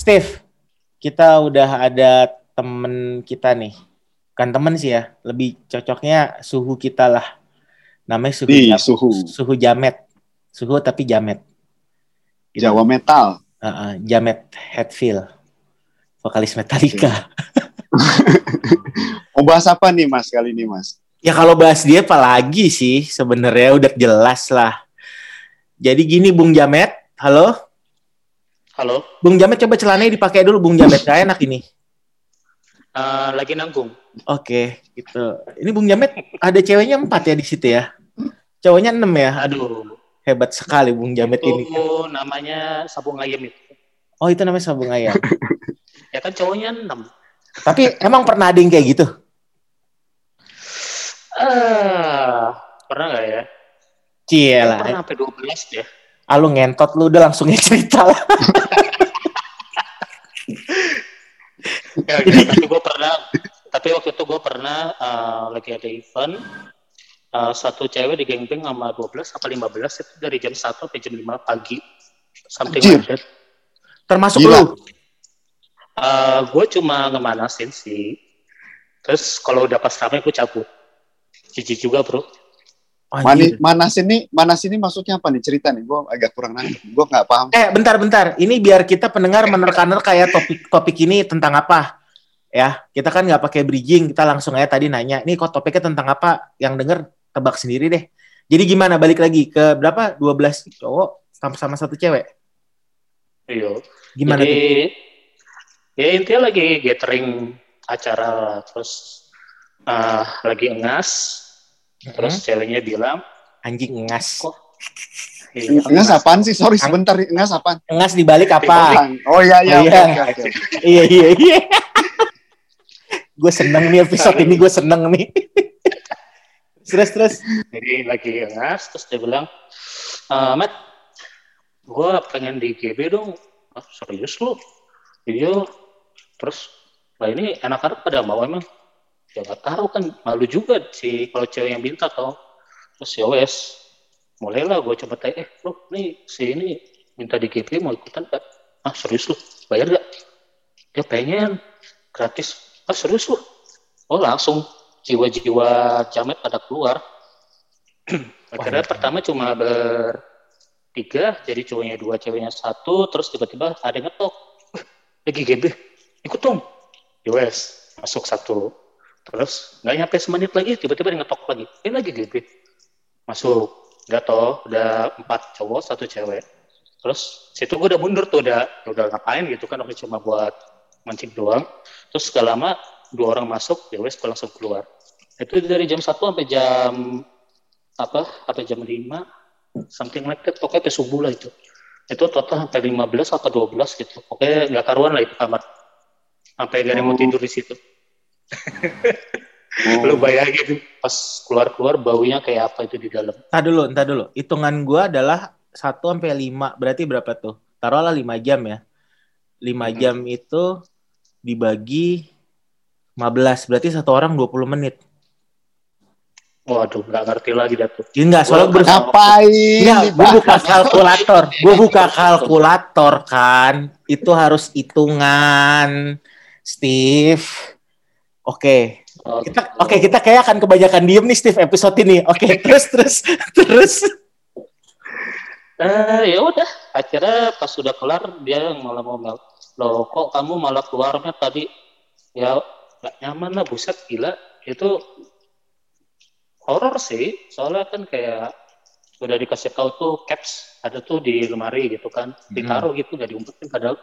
Steve, kita udah ada temen kita nih. Bukan temen sih ya, lebih cocoknya suhu kita lah. Namanya suhu Di jam- suhu suhu jamet. Suhu tapi jamet. Gitu. Jawa metal. Uh-uh, Jamet Hetfield. Vokalis Metallica. Mau bahas apa nih Mas kali ini Mas? Ya kalau bahas dia apa lagi sih sebenarnya udah jelas lah. Jadi gini Bung Jamet, halo? Halo, Bung Jamet coba celananya dipakai dulu Bung Jamet, gak enak ini. eh, lagi nanggung. Oke, gitu. Ini Bung Jamet ada ceweknya empat ya di situ ya? Cowoknya enam ya? Aduh, Hebat sekali Bung Jamet itu ini. namanya sabung ayam itu. Oh itu namanya sabung ayam. Ya kan cowoknya 6. Tapi emang pernah ada yang kayak gitu? Ah, pernah nggak ya? Cielah. Pernah sampai 12 ya. Ah lu ngentot lu udah langsung aja cerita lah. Ya, ya, tapi gue pernah, tapi waktu itu gue pernah eh, lagi ada event, eh, satu cewek di geng-geng sama 12 apa 15 itu dari jam 1 sampai jam 5 pagi. Something Anjir. like that. Termasuk Gila. lu. Eh, gue cuma ngemanasin sih. Terus kalau udah pas rame gue cabut. Cici juga bro. Mani, Anjir. manas ini, manas ini maksudnya apa nih cerita nih? Gue agak kurang nangkep. Gue nggak paham. Eh, bentar-bentar. Ini biar kita pendengar menerka-nerka ya topik-topik ini tentang apa. Ya, kita kan nggak pakai bridging, kita langsung aja tadi nanya, ini kok topiknya tentang apa? Yang denger tebak sendiri deh. Jadi gimana balik lagi ke berapa? 12 cowok sama sama satu cewek. Iya. Gimana Jadi, tuh? ya intinya lagi gathering acara terus eh, lagi engas terus Hmm, ceweknya bilang anjing ngas. Kok? iya, Ngas apaan sih? Sorry sebentar. Ngas apaan? Ngas dibalik apa? Oh iya iya. Oh, iya. oke, oke. iya iya iya. gue seneng nih episode ini gue seneng nih. terus terus. jadi lagi engas terus dia bilang "Eh, Matt gue pengen di GB dong ah, serius lu iya terus lah ini anak-anak pada mau emang ya gak tahu kan malu juga sih kalau cewek yang minta tau. Terus ya wes mulailah gue coba tanya eh lu nih si ini minta di GB mau ikutan gak ah serius lu bayar gak dia pengen gratis. Ah serius lu? Oh langsung jiwa-jiwa jamet pada keluar. Akhirnya pertama cuma bertiga jadi cowoknya dua ceweknya satu terus tiba-tiba ada yang ngetok. "Wih, lagi GB ikut dong. US masuk satu terus nggak nyampe semenit lagi tiba-tiba dia ngetok lagi. Ini lagi GB masuk. Nggak toh udah empat cowok satu cewek. Terus situ gue udah mundur tuh udah udah ngapain gitu kan oke cuma buat mancing doang. Terus gak lama dua orang masuk ya wes gue langsung keluar. Itu dari jam 1 sampai jam apa sampai jam 5 something like that. Pokoknya sampai subuh lah itu. Itu total sampai 15 atau 12 gitu. Pokoknya nggak karuan lah itu kamar. Sampai gak ada yang mau Oh. tidur di situ Oh. lu bayangin pas keluar-keluar baunya kayak apa itu di dalam Entah dulu, entah dulu. Hitungan gue adalah 1 sampai 5. Berarti berapa tuh? Taruhlah 5 jam ya. 5 Hmm. jam itu dibagi 15. Berarti satu orang 20 menit. waduh nggak ngerti lagi dah tuh Ya enggak, soalnya gue Ngapain? Enggak, gue buka kalkulator. Gue buka kalkulator kan. Itu harus hitungan. Steve. Oke. Oh, Kita oke, kita kayak akan kebanyakan diem nih Steve episode ini. Oke, terus terus terus. Eh, ya udah. Akhirnya pas sudah kelar dia malah ngomel loh kok kamu malah keluarnya tadi? Ya nggak nyaman lah buset gila. Itu horor sih. Soalnya kan kayak udah dikasih tahu tuh caps ada tuh di lemari gitu kan. Ditaruh gitu nggak diumpetin. Padahal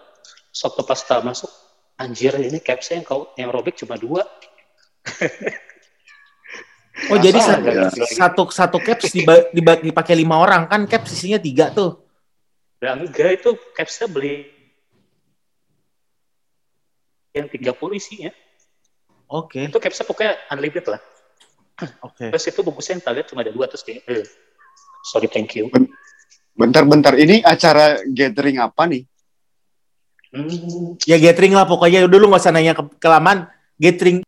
waktu pas kita masuk anjir ini capsnya yang kau yang robek cuma dua Oh, jadi Masa satu, ngerti lagi? satu satu caps dipakai lima orang kan caps isinya tiga tuh. Ya enggak itu capsnya beli yang 30 isinya Oke, itu capsnya pokoknya unlimited lah oke. terus itu bungkusnya yang lihat cuma ada dua terus kayak eh, sorry thank you Bentar-bentar ini acara gathering apa nih? Hmm, Ya gathering lah pokoknya dulu nggak usah nanya ke kelamaan gathering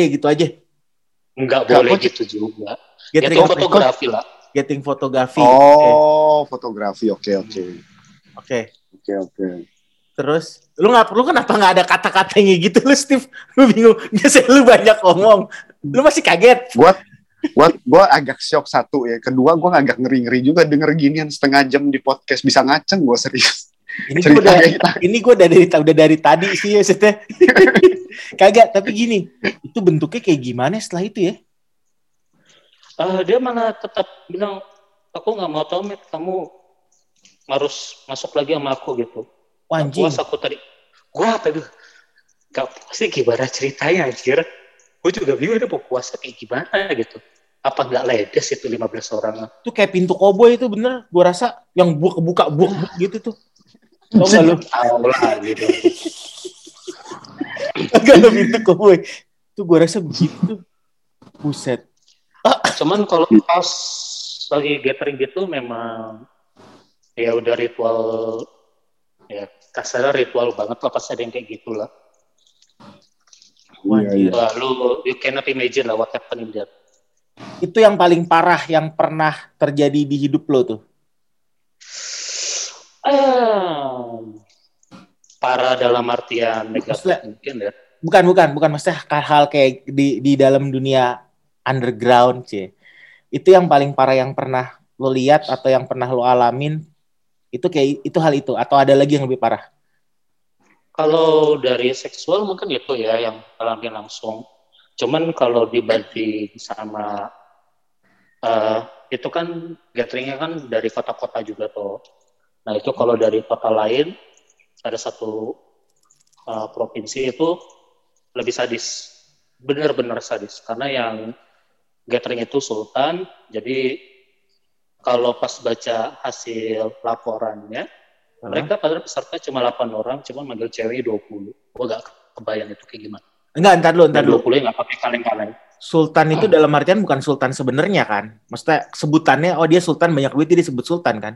gitu aja. nggak Nggak, boleh gitu juga Gathering itu apa? fotografi lah Gathering fotografi. Oh, fotografi. Oke, oke. Oke. Oke, oke. Terus lu nggak perlu kenapa nggak ada kata-katanya gitu lu Steve? Lu bingung. Biasanya lu banyak ngomong. Lu masih kaget. Gua gua gua agak shock satu ya. Kedua gua agak ngeri-ngeri juga denger ginian setengah jam di podcast bisa ngaceng gua serius. Ini gue udah, ini gue udah dari udah dari tadi sih ya maksudnya. Kagak, tapi gini, itu bentuknya kayak gimana setelah itu ya? Ah, dia malah tetap bilang aku nggak mau tahu Matt, kamu harus masuk lagi sama aku gitu. Wah, Nggak anjing. puas aku tadi. Gua apa tuh? Gak puas sih gimana ceritanya anjir. Gue juga bingung dia mau puasa kayak gimana gitu. Apa nggak ledes itu 15 orang? Itu kayak pintu koboi itu bener. Gue rasa yang buka buka buka gitu tuh. Tau gak lu? Tahu lah gitu. Agak lu pintu koboi. Itu gue rasa begitu. Buset. Cuman kalau pas lagi gathering gitu memang ya udah ritual ya kasarnya ritual banget lah pas ada yang kayak gitu lah. Wah, anjir. iya. Wah, lu you cannot imagine lah what happened in there. Itu yang paling parah yang pernah terjadi di hidup lo tuh. Ah, parah dalam artian negatif Maksudnya- mungkin ya. Bukan, bukan, bukan. Maksudnya hal kayak di, di dalam dunia underground, sih. Itu yang paling parah yang pernah lo lihat atau yang pernah lo alamin. Itu kayak itu hal itu atau ada lagi yang lebih parah? Kalau dari seksual mungkin itu ya yang alami langsung. Cuman kalau dibanding sama eh, itu kan gatheringnya kan dari kota-kota juga tuh. Nah itu kalau dari kota lain ada satu eh, provinsi itu lebih sadis, benar-benar sadis. Karena yang gathering itu sultan, jadi kalau pas baca hasil laporannya, mereka pada peserta cuma 8 orang, cuma manggil cewek 20. Gue gak kebayang itu kayak gimana. Enggak, ntar dulu, ntar Dan dulu. 20 yang gak pakai kaleng-kaleng. Sultan itu dalam artian bukan sultan sebenarnya kan? Maksudnya sebutannya, oh dia sultan banyak duit dia disebut sultan kan?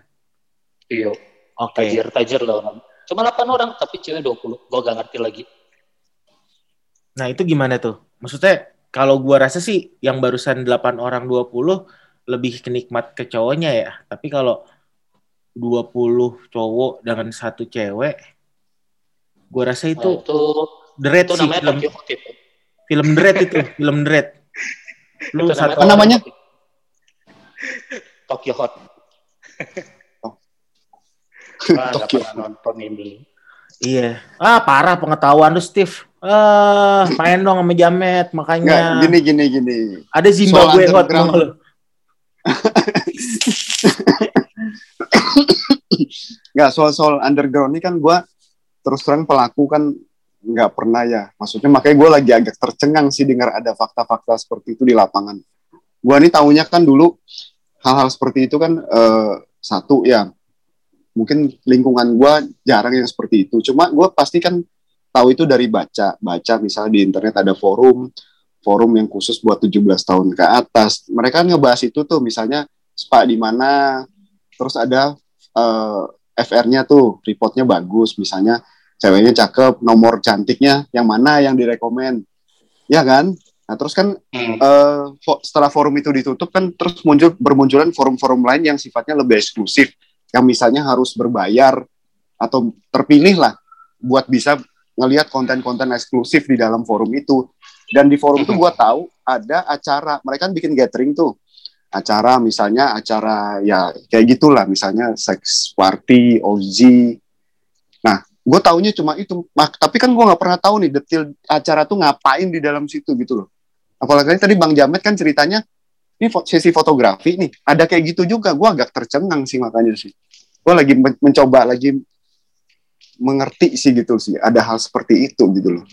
Iya, Oke. tajir-tajir lah orang. Cuma 8 orang, tapi cewek 20. Gue gak ngerti lagi. Nah itu gimana tuh? Maksudnya kalau gua rasa sih yang barusan 8 orang 20 lebih kenikmat ke cowoknya ya. Tapi kalau 20 cowok dengan satu cewek, gua rasa Nah, itu itu, Dread itu sih namanya film itu. film Dread itu, film Dread. Lu Itu satu Apa namanya? Tokyo Hot. Wah, gak Tokyo pernah nonton ini. Iya. Ah, parah pengetahuan lu, Steve. Ah, main dong sama Jamet, makanya. gini gini gini. Ada Zimbabwe Soal Hot lu. Enggak soal-soal underground ini kan gua terus terang pelaku kan nggak pernah ya. Maksudnya makanya gue lagi agak tercengang sih dengar ada fakta-fakta seperti itu di lapangan. Gua nih tahunya kan dulu hal-hal seperti itu kan eh, satu ya mungkin lingkungan gua jarang yang seperti itu. Cuma gue pasti kan tahu itu dari baca, baca misalnya di internet ada forum, forum yang khusus buat 17 tahun ke atas. Mereka kan ngebahas itu tuh. Misalnya spa di mana, terus ada eh, FR-nya tuh. Reportnya bagus, misalnya ceweknya cakep, nomor cantiknya yang mana yang direkomend, ya kan? Nah terus kan Hmm. eh, fo- setelah forum itu ditutup kan terus muncul bermunculan forum-forum lain yang sifatnya lebih eksklusif, yang misalnya harus berbayar atau terpilih lah buat bisa ngelihat konten-konten eksklusif di dalam forum itu. Dan di forum itu gua tahu ada acara, mereka kan bikin gathering tuh acara misalnya acara ya kayak gitulah misalnya sex party, OZ. Nah, gue taunya cuma itu. Mak- tapi kan gue nggak pernah tahu nih detail acara tuh ngapain di dalam situ gitu loh. Apalagi tadi Bang Jamet kan ceritanya ini sesi fotografi nih, ada kayak gitu juga. Gue agak tercengang sih makanya sih. Gue lagi men- mencoba lagi mengerti sih gitu sih. Ada hal seperti itu gitu loh.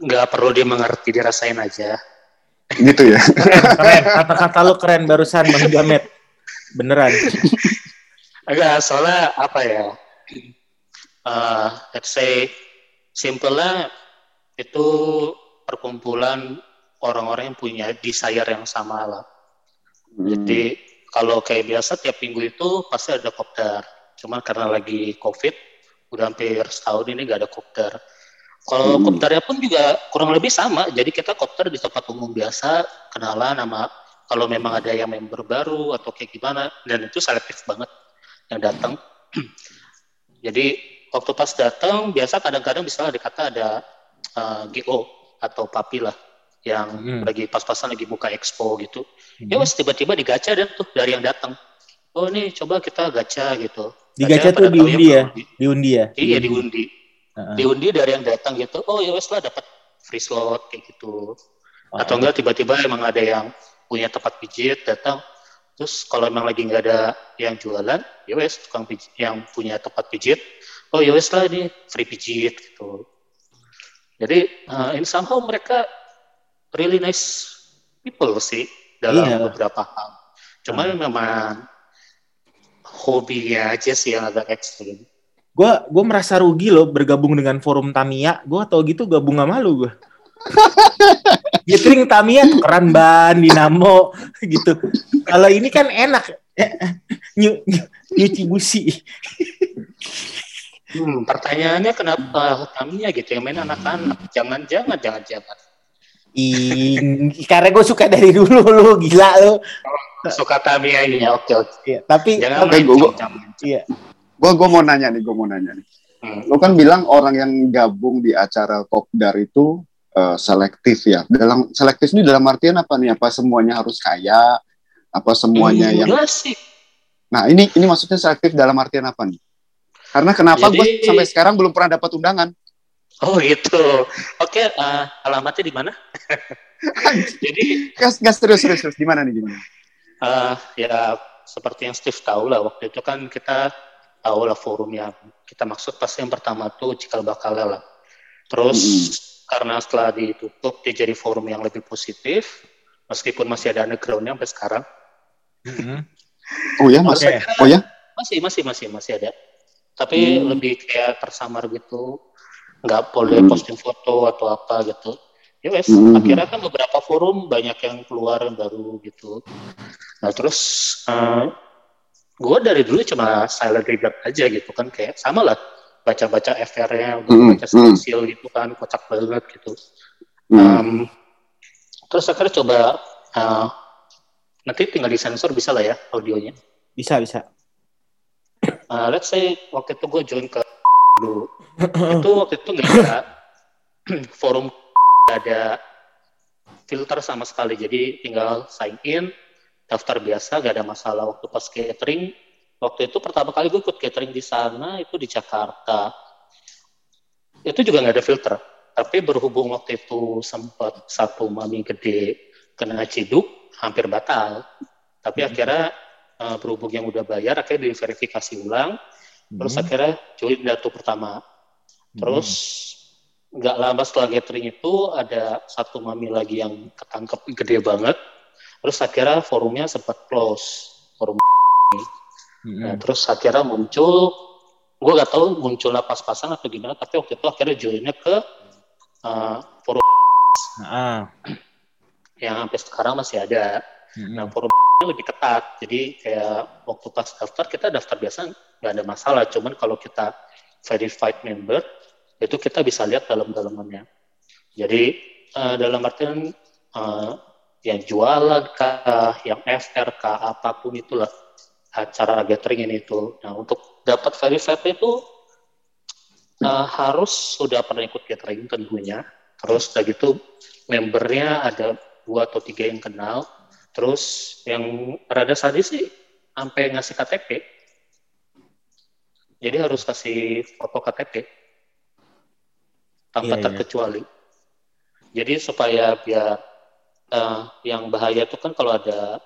Nggak perlu dia mengerti, dirasain aja. Gitu ya. Keren, kata-kata lu keren barusan Bang Jamet. Beneran. Enggak, soalnya apa ya? eh let's say simpelnya itu perkumpulan orang-orang yang punya desire yang sama lah. Jadi kalau kayak biasa tiap minggu itu pasti ada kopdar. Cuman karena lagi COVID, udah hampir setahun ini nggak ada kopdar. Kalau Hmm. kopdarnya pun juga kurang lebih sama. Jadi kita kopdar di tempat umum biasa, kenalan sama kalau memang ada yang member baru atau kayak gimana. Dan itu selektif banget yang datang. Jadi waktu pas datang biasa kadang-kadang misalnya ada kata ada uh, GO atau papi lah yang Hmm. lagi pas-pasan lagi buka expo gitu. Hmm. Ya wes tiba-tiba digacha dan tuh dari yang datang. Oh nih coba kita gacha gitu. Digacha Gacha tuh diundi ya? Diundi ya? Iya diundi. Heeh. Diundi dari yang datang gitu. Oh ya wes lah dapat free slot kayak gitu. Oh, Atau enggak tiba-tiba emang ada yang punya tempat pijit datang. Terus kalau emang lagi nggak ada yang jualan, ya wes tukang pijit yang punya tempat pijit. Oh ya wes lah ini free pijit gitu. Jadi uh, in somehow mereka really nice people sih dalam Iya. beberapa hal. Cuma memang hobinya aja sih yang agak ekstrim. gue gue merasa rugi loh bergabung dengan forum Tamiya gue tau gitu gabung sama lu gue Gathering Tamiya tukeran ban dinamo gitu kalau ini kan enak Nyu, nyu- nyuci busi Hmm, pertanyaannya kenapa Tamiya gitu yang main anak-anak? Jangan-jangan, jangan-jangan. Ih, karena gue suka dari dulu lu gila lu Suka Tamiya ini ya, oke oke. Iya, tapi Jangan Oke, main gua- gua- jam-jam. iya Gue gue mau nanya nih, gue mau nanya nih. Hmm. Lo kan bilang orang yang gabung di acara Kopdar itu eh, selektif ya. Dalam selektif ini dalam artian apa nih? Apa semuanya harus kaya? Apa semuanya yang Enggak sih. Nah, ini ini maksudnya selektif dalam artian apa nih? Karena kenapa gue sampai sekarang belum pernah dapat undangan? Oh gitu. Oke, eh, alamatnya di mana? Jadi Gas, gas serius, serius, serius. Di mana nih, di mana? eh, ya seperti yang Steve tahu lah waktu itu kan kita tahu lah forum yang kita maksud pasti yang pertama tuh cikal bakal lah. Terus karena setelah ditutup dia jadi forum yang lebih positif meskipun masih ada undergroundnya sampai sekarang Mm-mm. Oh ya, mas. Oke. Oh ya? masih masih masih masih ada tapi Hmm. lebih kayak tersamar gitu nggak boleh Hmm. posting foto atau apa gitu ya wes Hmm. akhirnya kan beberapa forum banyak yang keluar yang baru gitu nah terus gue dari dulu cuma silent reader aja gitu kan kayak sama lah baca-baca FR-nya Hmm, baca hmm. stencil gitu kan kocak banget gitu Hmm. Um, terus akhirnya coba uh, nanti tinggal disensor bisa lah ya audionya bisa bisa Uh, let's say waktu itu gue join ke dulu. itu waktu itu nggak ada forum nggak ada filter sama sekali. Jadi tinggal sign in, daftar biasa, gak ada masalah. Waktu pas catering, waktu itu pertama kali gue ikut catering di sana itu di Jakarta. Itu juga nggak ada filter. Tapi berhubung waktu itu sempat satu mami gede kena ciduk, hampir batal. Tapi Hmm. akhirnya uh, berhubung yang udah bayar, akhirnya diverifikasi ulang. Terus Hmm. akhirnya join datu pertama. Terus nggak lama setelah gathering itu ada satu mami lagi yang ketangkep gede banget. Terus akhirnya forumnya sempat close. Forum. Mm-mm. Nah, terus akhirnya muncul, gue gak tahu munculnya pas-pasan atau gimana, tapi waktu itu akhirnya joinnya ke uh, forum Ah, yang sampai sekarang masih ada. mm-mm. Nah, forumnya lebih ketat. Jadi kayak waktu pas daftar, kita daftar biasa nggak ada masalah. Cuman kalau kita verified member, itu kita bisa lihat dalam-dalamannya. Jadi eh, dalam artian eh, yang jualan kah, yang FR kah, apa pun itulah acara gathering ini itu. Nah, untuk dapat verified itu eh, harus sudah pernah ikut gathering tentunya. Terus udah gitu membernya ada dua atau tiga yang kenal. Terus yang rada sadis sih sampai ngasih KTP. Jadi harus kasih foto KTP tanpa Iya, iya. terkecuali. Jadi supaya biar eh, yang bahaya itu kan kalau ada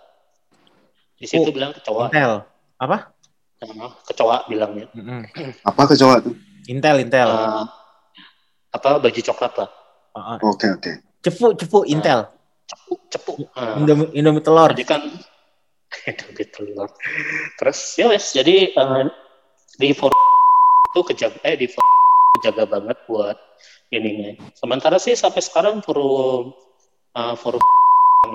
di situ Oh, bilang kecoa, Intel. Apa? Nah, kecoa bilangnya. Mm-mm. Apa kecoa tuh? Intel, Intel. Eh, apa baju coklat lah, Ah, ah. Oke, oke. Cepu, cepu, Intel. cepu, cepu. Eh, Indomie, Indomie telur. Jadi kan Indomie telur. Terus ya wes, jadi eh, di forum itu kejaga, eh di forum kejaga banget buat ininya. Sementara sih sampai sekarang forum eh, forum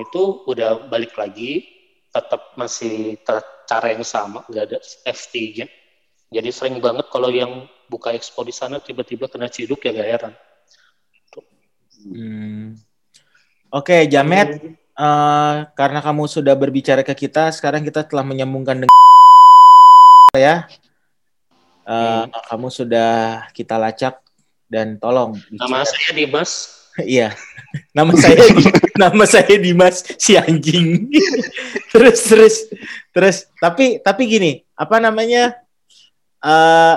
itu udah balik lagi, tetap masih cara yang sama, nggak ada FT-nya. Jadi sering banget kalau yang buka expo di sana tiba-tiba kena ciduk ya gak heran. Hmm. Oke, Jamet, eh, karena kamu sudah berbicara ke kita, sekarang kita telah menyambungkan dengan ya. Eh, Kamu sudah kita lacak dan tolong. Nama saya Dimas. Iya. Nama saya nama saya Dimas si anjing. terus terus terus tapi tapi gini, apa namanya? eh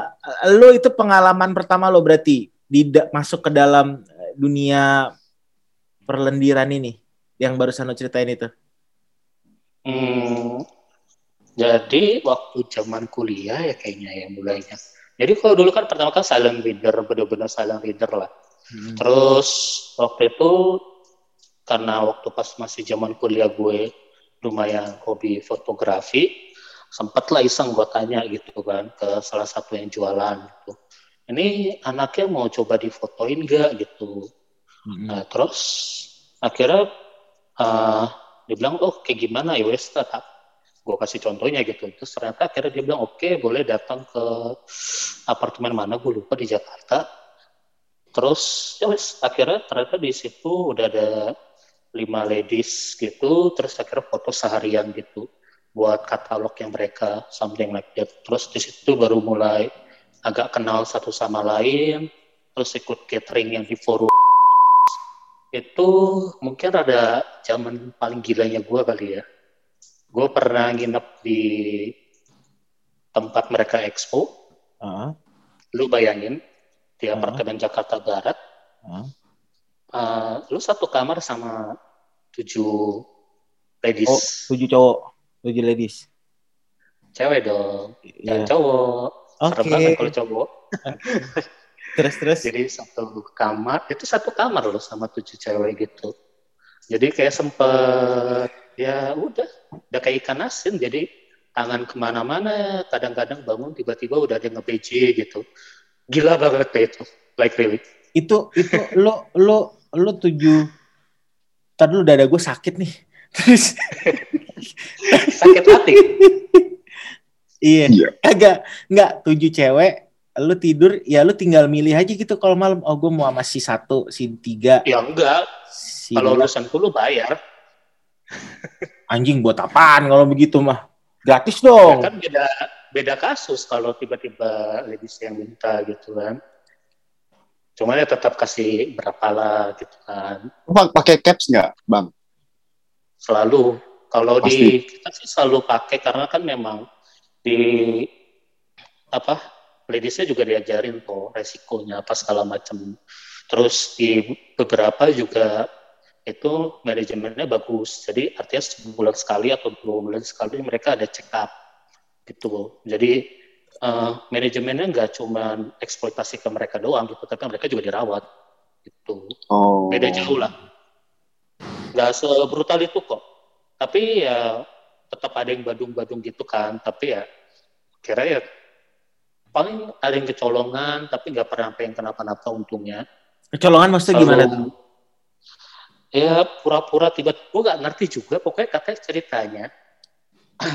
lo itu pengalaman pertama lo berarti tidak masuk ke dalam eh, dunia perlendiran ini yang barusan lo ceritain itu. Hmm, jadi waktu zaman kuliah ya kayaknya ya mulainya. Jadi kalau dulu kan pertama kan silent reader, bener-bener silent reader lah. Hmm. Terus waktu itu karena waktu pas masih zaman kuliah gue lumayan hobi fotografi, sempet lah iseng gue tanya gitu kan ke salah satu yang jualan gitu. Ini anaknya mau coba difotoin gak gitu. Hmm. Nah terus akhirnya eh, dia bilang oh kayak gimana ya wes tak gue kasih contohnya gitu. Terus ternyata akhirnya dia bilang oke boleh datang ke apartemen mana gue lupa di Jakarta. Terus ya wes akhirnya ternyata di situ udah ada lima ladies gitu. Terus akhirnya foto seharian gitu buat katalog yang mereka something like that. Terus di situ baru mulai agak kenal satu sama lain. Terus ikut catering yang di forum. Itu mungkin ada zaman paling gilanya gue kali ya gue pernah nginep di tempat mereka expo Ah, lu bayangin di apartemen Jakarta Barat ah. eh, lu satu kamar sama tujuh ladies Oh, tujuh cowok, tujuh ladies. cewek dong Iya. jangan cowok serem Oke. banget kalau cowok Terus terus. jadi satu kamar itu satu kamar loh sama tujuh cewek gitu jadi kayak sempet ya udah udah kayak ikan asin jadi tangan ke mana-mana kadang-kadang bangun tiba-tiba udah ada nge-BJ gitu gila banget deh itu like really Itu itu lo lo lo tujuh. Tadi lu dada gue sakit nih. Terus sakit hati iya. Iya. Agak nggak tujuh cewek. Lu tidur ya lu tinggal milih aja gitu kalau malam. Oh gue mau sama si satu, si tiga, ya enggak si kalau lulusan lu bayar anjing buat apaan kalau begitu mah? Gratis ya dong. kan beda beda kasus kalau tiba-tiba ladies yang minta gitu kan cuman ya tetap kasih berapa lah gitu kan Bang, pakai caps nggak, Bang? selalu kalau Pasti. di kita sih selalu pakai karena kan memang di apa ladiesnya juga diajarin tuh resikonya apa segala macam terus di beberapa juga itu manajemennya bagus. Jadi artinya sebulan sekali atau dua bulan sekali mereka ada check up gitu. Jadi eh, manajemennya nggak cuma eksploitasi ke mereka doang gitu tapi mereka juga dirawat gitu. Oh. beda jauh lah. Nggak sebrutal itu kok. Tapi ya tetap ada yang badung-badung gitu kan. Tapi ya kira ya paling ada yang kecolongan tapi nggak pernah apa yang kenapa-napa untungnya. Kecolongan maksudnya gimana Kalau- tuh? Ya pura-pura tiba gue nggak ngerti juga pokoknya katanya ceritanya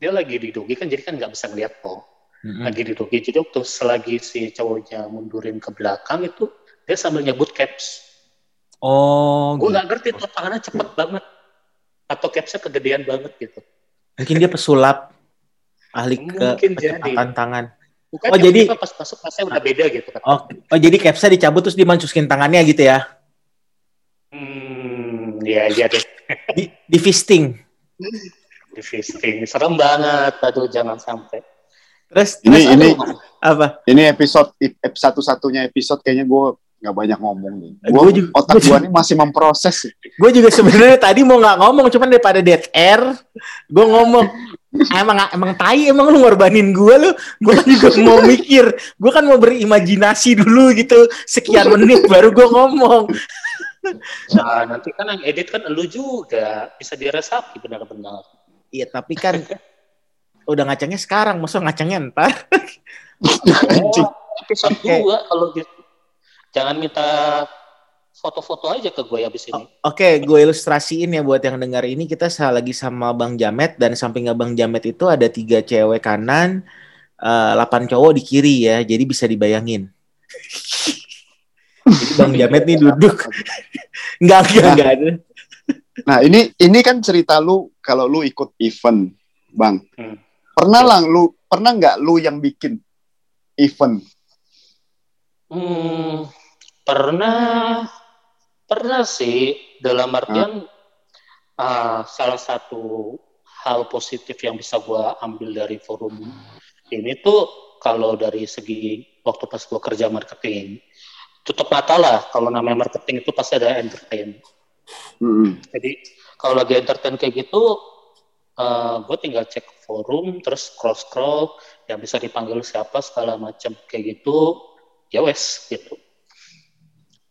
dia lagi didugi kan jadi kan nggak bisa ngeliat kok Mm-mm. lagi didugi jadi waktu selagi si cowoknya mundurin ke belakang itu dia sambil nyebut caps Oh, gue gitu. nggak ngerti tuh tangannya cepet banget atau capsnya kegedean banget gitu mungkin dia pesulap ahli ke Mungkin jadi. kecepatan tangan. Bukan Oh, jadi- tiba-tiba pas masuk pasnya udah beda gitu kan Oh, oh jadi capsnya dicabut terus dimancusin tangannya gitu ya? Hmm ya iya deh Di, di fisting. di fisting serem banget aduh jangan sampai Terus, Ini terus ini apa? ini episode ep- satu-satunya episode kayaknya gue nggak banyak ngomong nih. Gua Gua, juga- otak gua gue nih masih memproses. sih. Gue juga sebenarnya tadi mau nggak ngomong, cuman daripada dead air, gue ngomong. Emang emang tai emang lu ngorbanin gue lu gue kan juga mau mikir gue kan mau berimajinasi dulu gitu sekian menit baru gue ngomong nah, nanti kan yang edit kan lu juga. Bisa diresapi benar-benar. Iya tapi kan udah ngacangnya sekarang. Maksud ngacangnya ntar? Oh, episode dua kalau gitu jangan minta foto-foto aja ke gue abis ini. Oke, gue ilustrasiin ya buat yang dengar ini. Kita lagi sama Bang Jamet dan samping Bang Jamet itu ada tiga cewek kanan, eh, delapan cowok di kiri ya, jadi bisa dibayangin. Jadi Bang Jamet nih duduk, nggak nggak nggak ada. Nah ini ini kan cerita lu kalau lu ikut event, bang. Hmm. Pernah lah lu pernah nggak lu yang bikin event? Hmm, pernah pernah sih dalam artian uh, salah satu hal positif yang bisa gue ambil dari forum ini tuh kalau dari segi waktu pas gue kerja marketing tutup mata lah kalau namanya marketing itu pasti ada entertain. Mm-hmm. Jadi kalau lagi entertain kayak gitu, uh, gue tinggal cek forum terus scroll scroll yang bisa dipanggil siapa segala macam kayak gitu ya wes gitu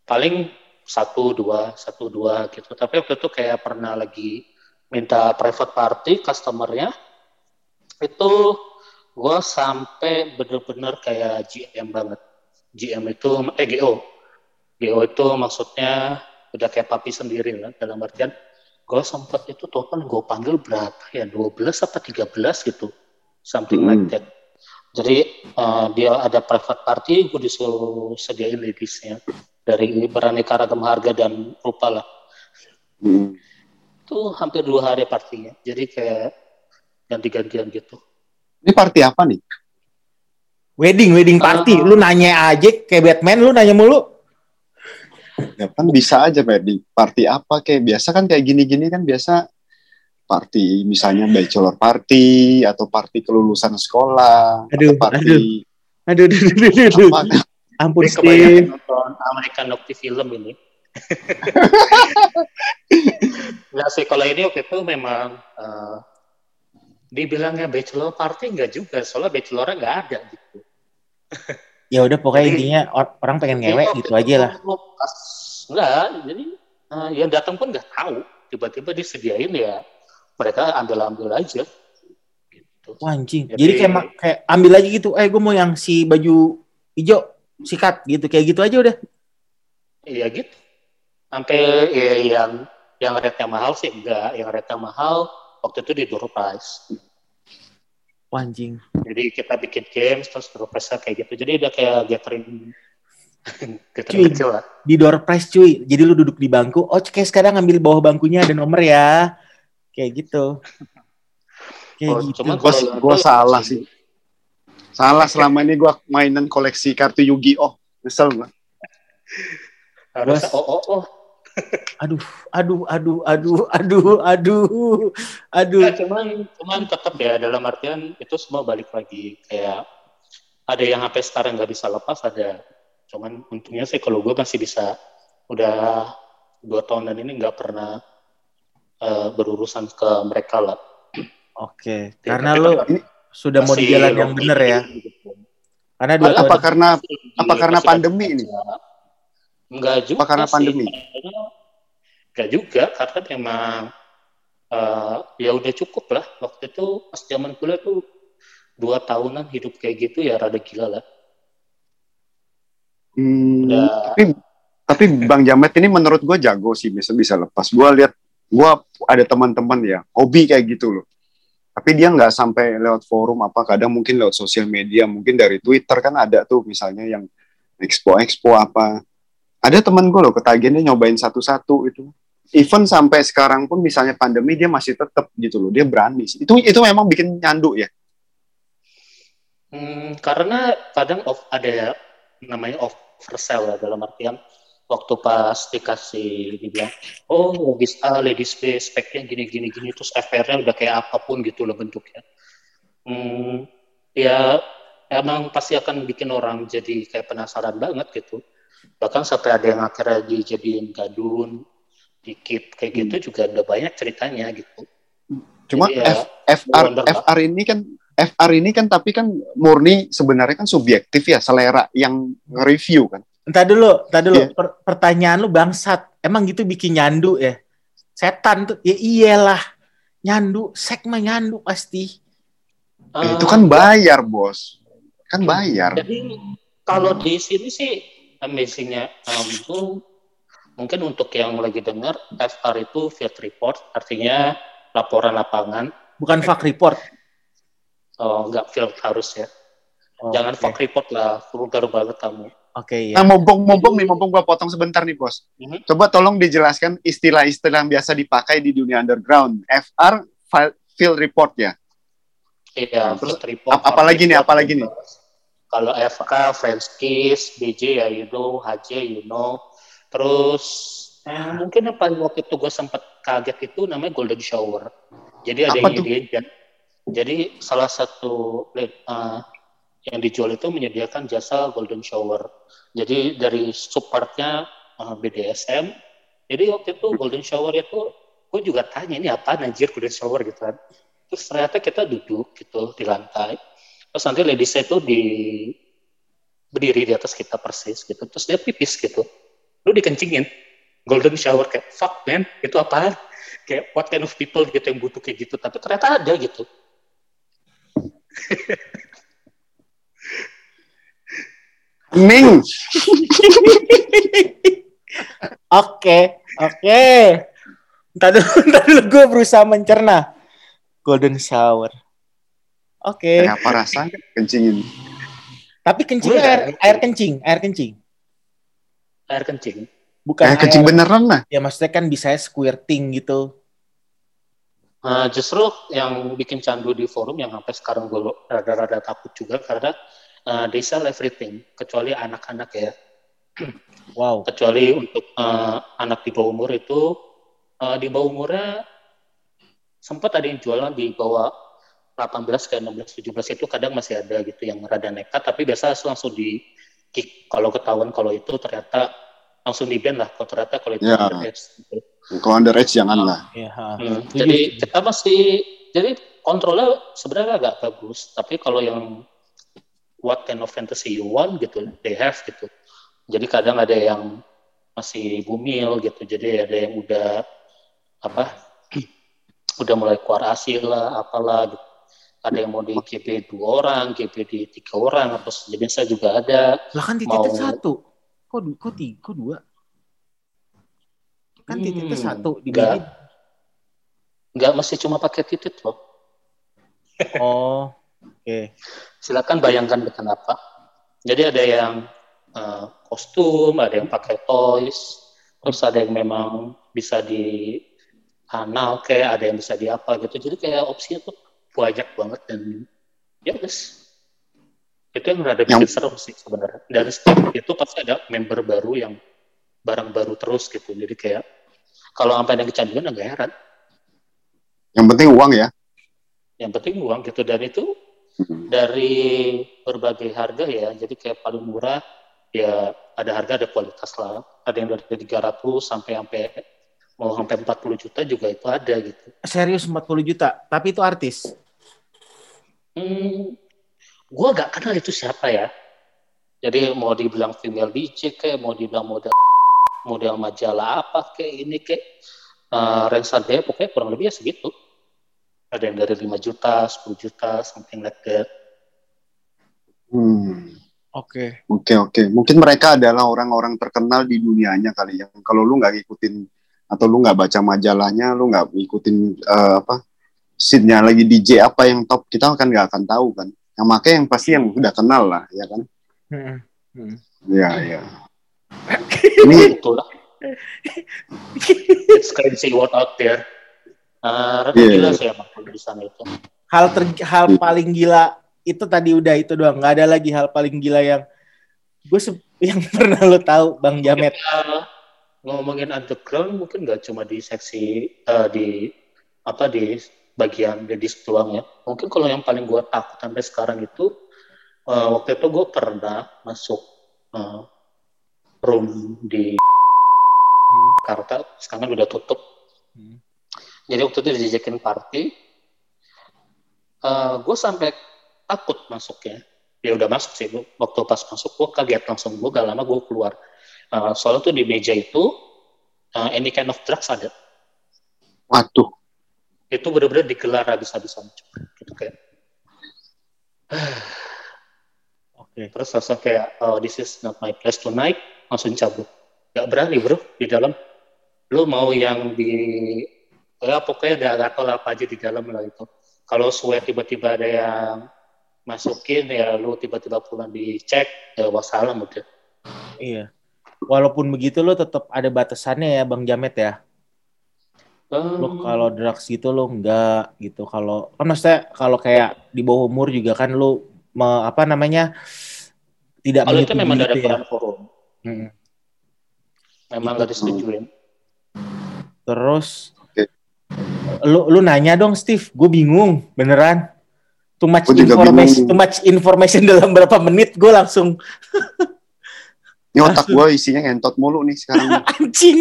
paling satu dua satu dua gitu tapi waktu itu kayak pernah lagi minta private party customernya itu gue sampai bener-bener kayak GM banget GM itu eh GO GO itu maksudnya udah kayak papi sendiri lah dalam artian gue sempat itu total gue panggil berapa ya 12 atau 13 gitu something Hmm. like that jadi uh, dia ada private party gue disuruh sediain ladiesnya dari beraneka ragam harga dan rupa lah Mm. itu hampir dua hari partinya jadi kayak ganti-gantian gitu Ini party apa nih? Wedding, wedding party. Ah. Lu nanya aja kayak Batman, lu nanya mulu. Ya kan bisa aja Party. Party apa kayak biasa kan kayak gini-gini kan biasa party misalnya bachelor party atau party kelulusan sekolah Aduh, atau party aduh. Aduh, aduh, aduh, aduh, aduh. apa Ampun, Ini kebanyakan Steve. nonton American Nocti film ini Nggak sih, kalau ini waktu itu memang eh, dibilangnya bachelor party nggak juga, soalnya bachelornya nggak ada gitu. Ya udah pokoknya Jadi- intinya or- orang pengen ngewek waktu gitu itu aja lah. Enggak, jadi eh, yang datang pun nggak tahu, tiba-tiba disediain ya mereka ambil-ambil aja. Gitu. Wah, anjing. Jadi- Jadi kayak kayak ambil aja gitu. Eh, gue mau yang si baju hijau, sikat gitu. Kayak gitu aja udah. Iya gitu. Sampai ya, yang yang rate-nya mahal sih enggak, yang rate-nya mahal waktu itu di door prize. Wah, anjing. Jadi kita bikin games terus door prize kayak gitu. Jadi udah kayak gathering Cuy. gathering kecil lah. Di door prize cuy. Jadi lu duduk di bangku. Oh, kayak sekarang ngambil bawah bangkunya ada nomor ya. Kayak gitu. Kayak Oh, gitu. cuman Gua- gua salah sih. salah selama ini gua mainan koleksi kartu Yu-Gi-Oh nyesel gua. Harusnya Bos. oh oh oh. Aduh, aduh, aduh, aduh, aduh, aduh, aduh. Nggak, cuman cuman tetap ya dalam artian itu semua balik lagi kayak ada yang sampai sekarang nggak bisa lepas ada cuman untungnya sih kalau gue masih bisa udah dua tahunan ini nggak pernah eh, berurusan ke mereka lah Oke, Tapi karena lu Ini sudah mau di jalan yang bener ya. gitu. Karena dua apa tahun karena apa karena pandemi ini? Enggak juga Apa karena sih. pandemi? Enggak juga, karena memang eh, ya udah cukup lah. Waktu itu pas zaman kuliah tuh dua tahunan hidup kayak gitu ya rada gila lah. Hmm, Udah tapi tapi Bang Jamet ini menurut gue jago sih bisa bisa lepas. Gue lihat gue ada teman-teman ya hobi kayak gitu loh. Tapi dia nggak sampai lewat forum apa kadang mungkin lewat sosial media mungkin dari Twitter kan ada tuh misalnya yang expo expo apa. Ada teman gue loh ketagihan dia nyobain satu-satu itu. Even sampai sekarang pun misalnya pandemi dia masih tetap gitu loh dia berani. Itu itu memang bikin nyandu ya. Hmm, karena kadang off, ada namanya oversell ya dalam artian waktu pas dikasih dibilang oh ladies A, ladies B speknya gini gini gini terus FR-nya udah kayak apa pun gitu loh bentuknya. Hmm, ya emang pasti akan bikin orang jadi kayak penasaran banget gitu. Bahkan sampai ada yang akhirnya dijadiin gadun, dikit kayak gitu juga udah banyak ceritanya gitu. Cuma Jadi ya, F, FR wonder lah. FR ini kan FR ini kan tapi kan murni sebenarnya kan subjektif ya selera yang nge-review kan. Entar dulu, entar dulu. Iya. Per- pertanyaan lu bangsat. Emang gitu bikin nyandu ya? Setan tuh. Ya iyalah. Nyandu, sek mah nyandu pasti. Eh, Eh, itu kan bayar bos, kan bayar. Jadi kalau di sini sih amazingnya um, itu mungkin untuk yang lagi dengar FR itu field report artinya laporan lapangan Bukan fact report. oh, nggak field harus ya Oh, jangan oke. fact report lah vulgar banget kamu Oke, Nah ya. mumpung-mumpung nih, mumpung gua potong sebentar nih bos. Mhm. Coba tolong dijelaskan istilah-istilah yang biasa dipakai di dunia underground. FR field report ya. Iya, Terus field report. ap- apalagi nih, apalagi nih? Kalau FK, Friends Kiss, BJ ya you know, HJ you know. Terus eh, mungkin yang paling waktu itu gue sempat kaget itu namanya Golden Shower. Jadi ada yang nyediain jadi salah satu uh, yang dijual itu menyediakan jasa golden shower. Jadi dari supportnya uh, BDSM. Jadi waktu itu golden shower itu gue juga tanya ini apa anjir golden shower gitu kan. Terus ternyata kita duduk gitu di lantai. Terus nanti ladies itu di berdiri di atas kita persis gitu. Terus dia pipis gitu. Lu dikencingin. Golden shower kayak fuck man, itu apaan? Kayak what kind of people gitu yang butuh kayak gitu. Tapi ternyata ada gitu. Ming, Oke, oke. Ntar dulu gue berusaha mencerna. Golden shower. Oke. kayak apa rasanya kencingin? Tapi kencing air, air kencing, air kencing. Air kencing. Bukan kencing air- beneran lah. Ya maksudnya kan bisa squirting gitu. Uh, justru yang bikin candu di forum yang sampai sekarang gue rada-rada takut juga karena uh, they sell everything kecuali anak-anak ya Wow. kecuali untuk uh, anak di bawah umur itu uh, di bawah umurnya sempat ada yang jualan di bawah 18 ke 16 17 itu kadang masih ada gitu yang rada nekat tapi biasa langsung di kick kalau ketahuan kalau itu ternyata langsung di ban lah kalau ternyata kalau itu Ya. underage gitu. Kalau underage jangan lah. Ya, ha. Hmm, Setuju, jadi setuju. kita masih jadi kontrolnya sebenarnya agak bagus, tapi kalau yang what kind of fantasy you want gitu, they have gitu. Jadi kadang ada yang masih bumil gitu, jadi ada yang udah apa, udah mulai keluar hasil lah, apalah gitu. Ada yang mau di GP dua orang, GP di tiga orang, atau sejenisnya juga ada. Lah kan titiknya Mau- satu. Kok, kok tiga, kok dua? Kan titiknya Hmm, satu di enggak. bibir. Nggak mesti cuma pakai titik loh. Oh, oke. silakan bayangkan dengan apa. Jadi ada yang eh, kostum, ada yang pakai toys, terus ada yang memang bisa di anal kayak ada yang bisa di apa gitu. Jadi kayak opsinya tuh banyak banget dan ya guys. Itu yang rada bikin Yang- serem sih sebenarnya. Dan setiap itu pasti ada member baru yang barang baru terus gitu. Jadi kayak kalau sampai ada yang kecanduan agak heran. Yang penting uang ya. Yang penting uang gitu dan itu Hmm. dari berbagai harga ya. Jadi kayak paling murah ya ada harga ada kualitas lah. Ada yang dari 300 sampai sampai mau sampai 40 juta juga itu ada gitu. Serius 40 juta, tapi itu artis. Hmm, gua gak kenal itu siapa ya. Jadi mau dibilang female DJ kayak mau dibilang model model majalah apa kayak ini kayak uh, range harganya pokoknya kurang lebih ya segitu. Ada yang dari 5 juta, 10 juta, something like that. Hmm. Oke. Oke oke. Mungkin mereka adalah orang-orang terkenal di dunianya kali ya. Kalau lu nggak ngikutin atau lu nggak baca majalahnya, lu nggak ngikutin eh, apa scene-nya lagi DJ apa yang top, kita kan nggak akan tahu kan. Yang makanya yang pasti yang udah kenal lah, ya kan? Hmm. Hmm. Iya iya. Ini Itulah. It's crazy world out there. Uh, rada Iya. gila sih emang di sana itu. Hal ter hal paling gila itu tadi udah itu doang. Nggak ada lagi hal paling gila yang gue yang pernah lo tahu, Bang Jamet. Uh, ngomongin underground mungkin nggak cuma di seksi uh, di apa di bagian ladies doang ya. Mungkin kalau yang paling gue takut sampai sekarang itu uh, waktu itu gue pernah masuk uh, room di Jakarta, sekarang udah tutup. Hmm. Jadi waktu itu dijajakin party, gue sampai takut masuknya. Ya udah masuk sih, waktu pas masuk gue kaget langsung, gue gak lama gue keluar. Uh, soalnya tuh di meja itu, uh, any kind of drugs ada. waduh. Itu bener-bener digelar habis-habisan. Gitu kayak. Oke. Terus langsung kayak, oh this is not my place tonight, langsung cabut. Gak berani bro, di dalam. Lu mau yang di, ya pokoknya udah gak tau lah apa aja di dalam lah itu. Kalau sweat tiba-tiba ada yang masukin, ya lu tiba-tiba pulang dicek, ya wassalam udah. Iya. Walaupun begitu lo tetap ada batasannya ya, Bang Jamet ya. Lo Hmm, kalau drugs gitu lo enggak gitu. Kalau kan maksudnya kalau kayak di bawah umur juga kan lo me- apa namanya tidak Kalau itu memang dari itu ya. forum. Hmm. Memang nggak disetujuin. Terus Oke. lu lu nanya dong Steve, gue bingung beneran. Too much information, too much information dalam berapa menit gue langsung Ini otak gue isinya ngentot mulu nih sekarang. anjing.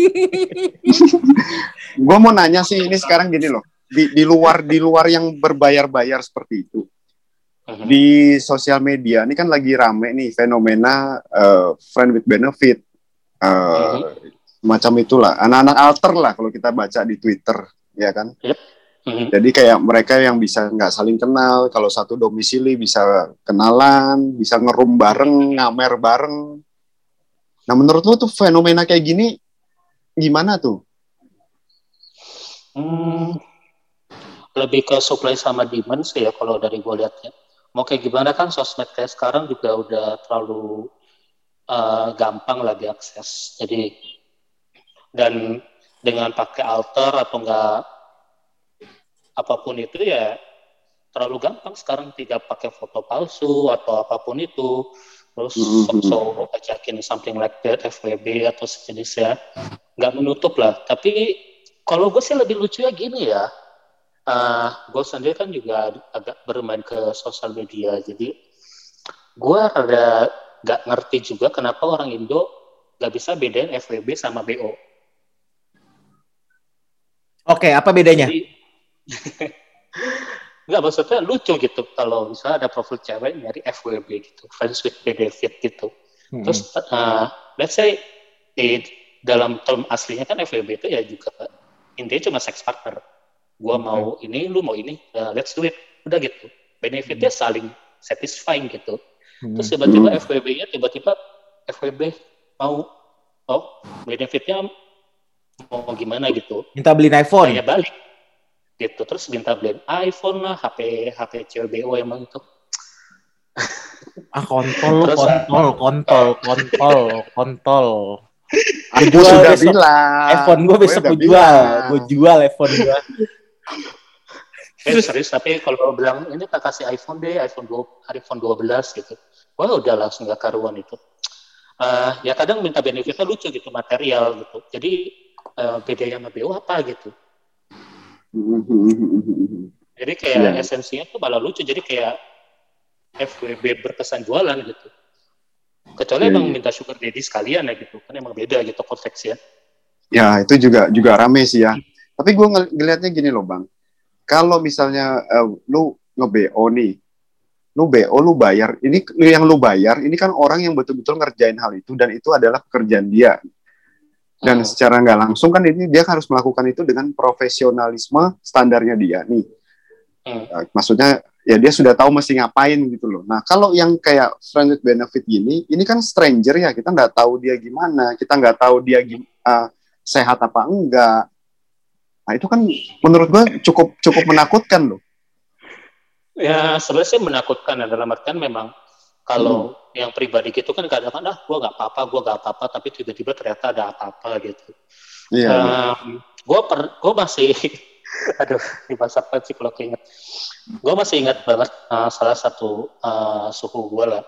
gue mau nanya sih ini sekarang gini loh. Di, di luar di luar yang berbayar-bayar seperti itu. Mhm. Di sosial media ini kan lagi rame nih fenomena eh, friend with benefit. Eh, Macam itulah. Anak-anak alter lah kalau kita baca di Twitter, ya kan? Mhm. Jadi kayak mereka yang bisa nggak saling kenal, kalau satu domisili bisa kenalan, bisa ngerum bareng, ngamer bareng. Nah menurut lo tuh fenomena kayak gini gimana tuh? Hmm, lebih ke supply sama demand sih ya kalau dari gue lihatnya. Mau kayak gimana kan sosmed kayak sekarang juga udah terlalu uh, gampang lah diakses. Jadi dan dengan pakai alter atau enggak apa pun itu ya terlalu gampang sekarang tidak pakai foto palsu atau apa pun itu terus Mhm. so, ajakin something like that FWB atau sejenisnya nggak menutup lah. Tapi kalau gue sih lebih lucu ya gini ya. Uh, gue sendiri kan juga agak bermain ke sosial media. Jadi gue rada nggak ngerti juga kenapa orang Indo nggak bisa bedain FWB sama BO Oke, apa bedanya? Jadi, Nggak, maksudnya lucu gitu kalau misalnya ada profil cewek nyari FWB gitu, friends with benefit gitu. Hmm. Terus, uh, let's say di dalam term aslinya kan FWB itu ya juga intinya cuma sex partner. Gua mau ini, lu mau ini, ya let's do it. Udah gitu. Benefitnya saling satisfying gitu. Hmm. Terus tiba-tiba FWB-nya tiba-tiba FWB mau oh benefitnya mau gimana gitu minta beliin iPhone. tanya balik gitu. Terus minta beliin iPhone lah HP HP CBO emang itu Ah kontol, Terus- kontol, kontol, kontol, kontol. Aku jual sudah besok. bilang. iPhone gue besok udah gue jual, gue jual iPhone gue. eh, serius tapi kalau bilang ini tak kasih iPhone deh iPhone 2 iPhone 12 gitu. Wah udah langsung gak karuan itu. Eh, ya kadang minta benefitnya lucu gitu material gitu. Jadi eh, bedanya sama BO apa gitu jadi kayak Iya. esensinya tuh malah lucu jadi kayak FWB berkesan jualan gitu kecuali Iya, emang iya. minta sugar daddy sekalian ya gitu kan emang beda gitu konteksnya Ya itu juga juga rame sih ya. Tapi gue ngel- ngelihatnya gini loh bang. Kalau misalnya eh, lu nge-BO nih, lu BO lu bayar. Ini yang lu bayar, ini kan orang yang betul-betul ngerjain hal itu dan itu adalah pekerjaan dia. Dan Hmm. secara nggak langsung kan ini dia harus melakukan itu dengan profesionalisme standarnya dia nih. Hmm. Eh, Maksudnya ya dia sudah tahu mesti ngapain gitu loh. Nah kalau yang kayak friend with benefit gini, ini kan stranger ya kita nggak tahu dia gimana, kita nggak tahu dia eh, sehat apa enggak. Nah itu kan menurut gua cukup cukup menakutkan loh. Ya sebenarnya menakutkan ya dalam artian memang kalau yang pribadi gitu kan kadang-kadang ah gue gak apa-apa, gue gak apa-apa, tapi tiba-tiba ternyata ada apa-apa gitu. Iya. gue per, gue masih, aduh di masa sih kalau keinget. Gue masih ingat banget uh, salah satu uh, suhu gue lah.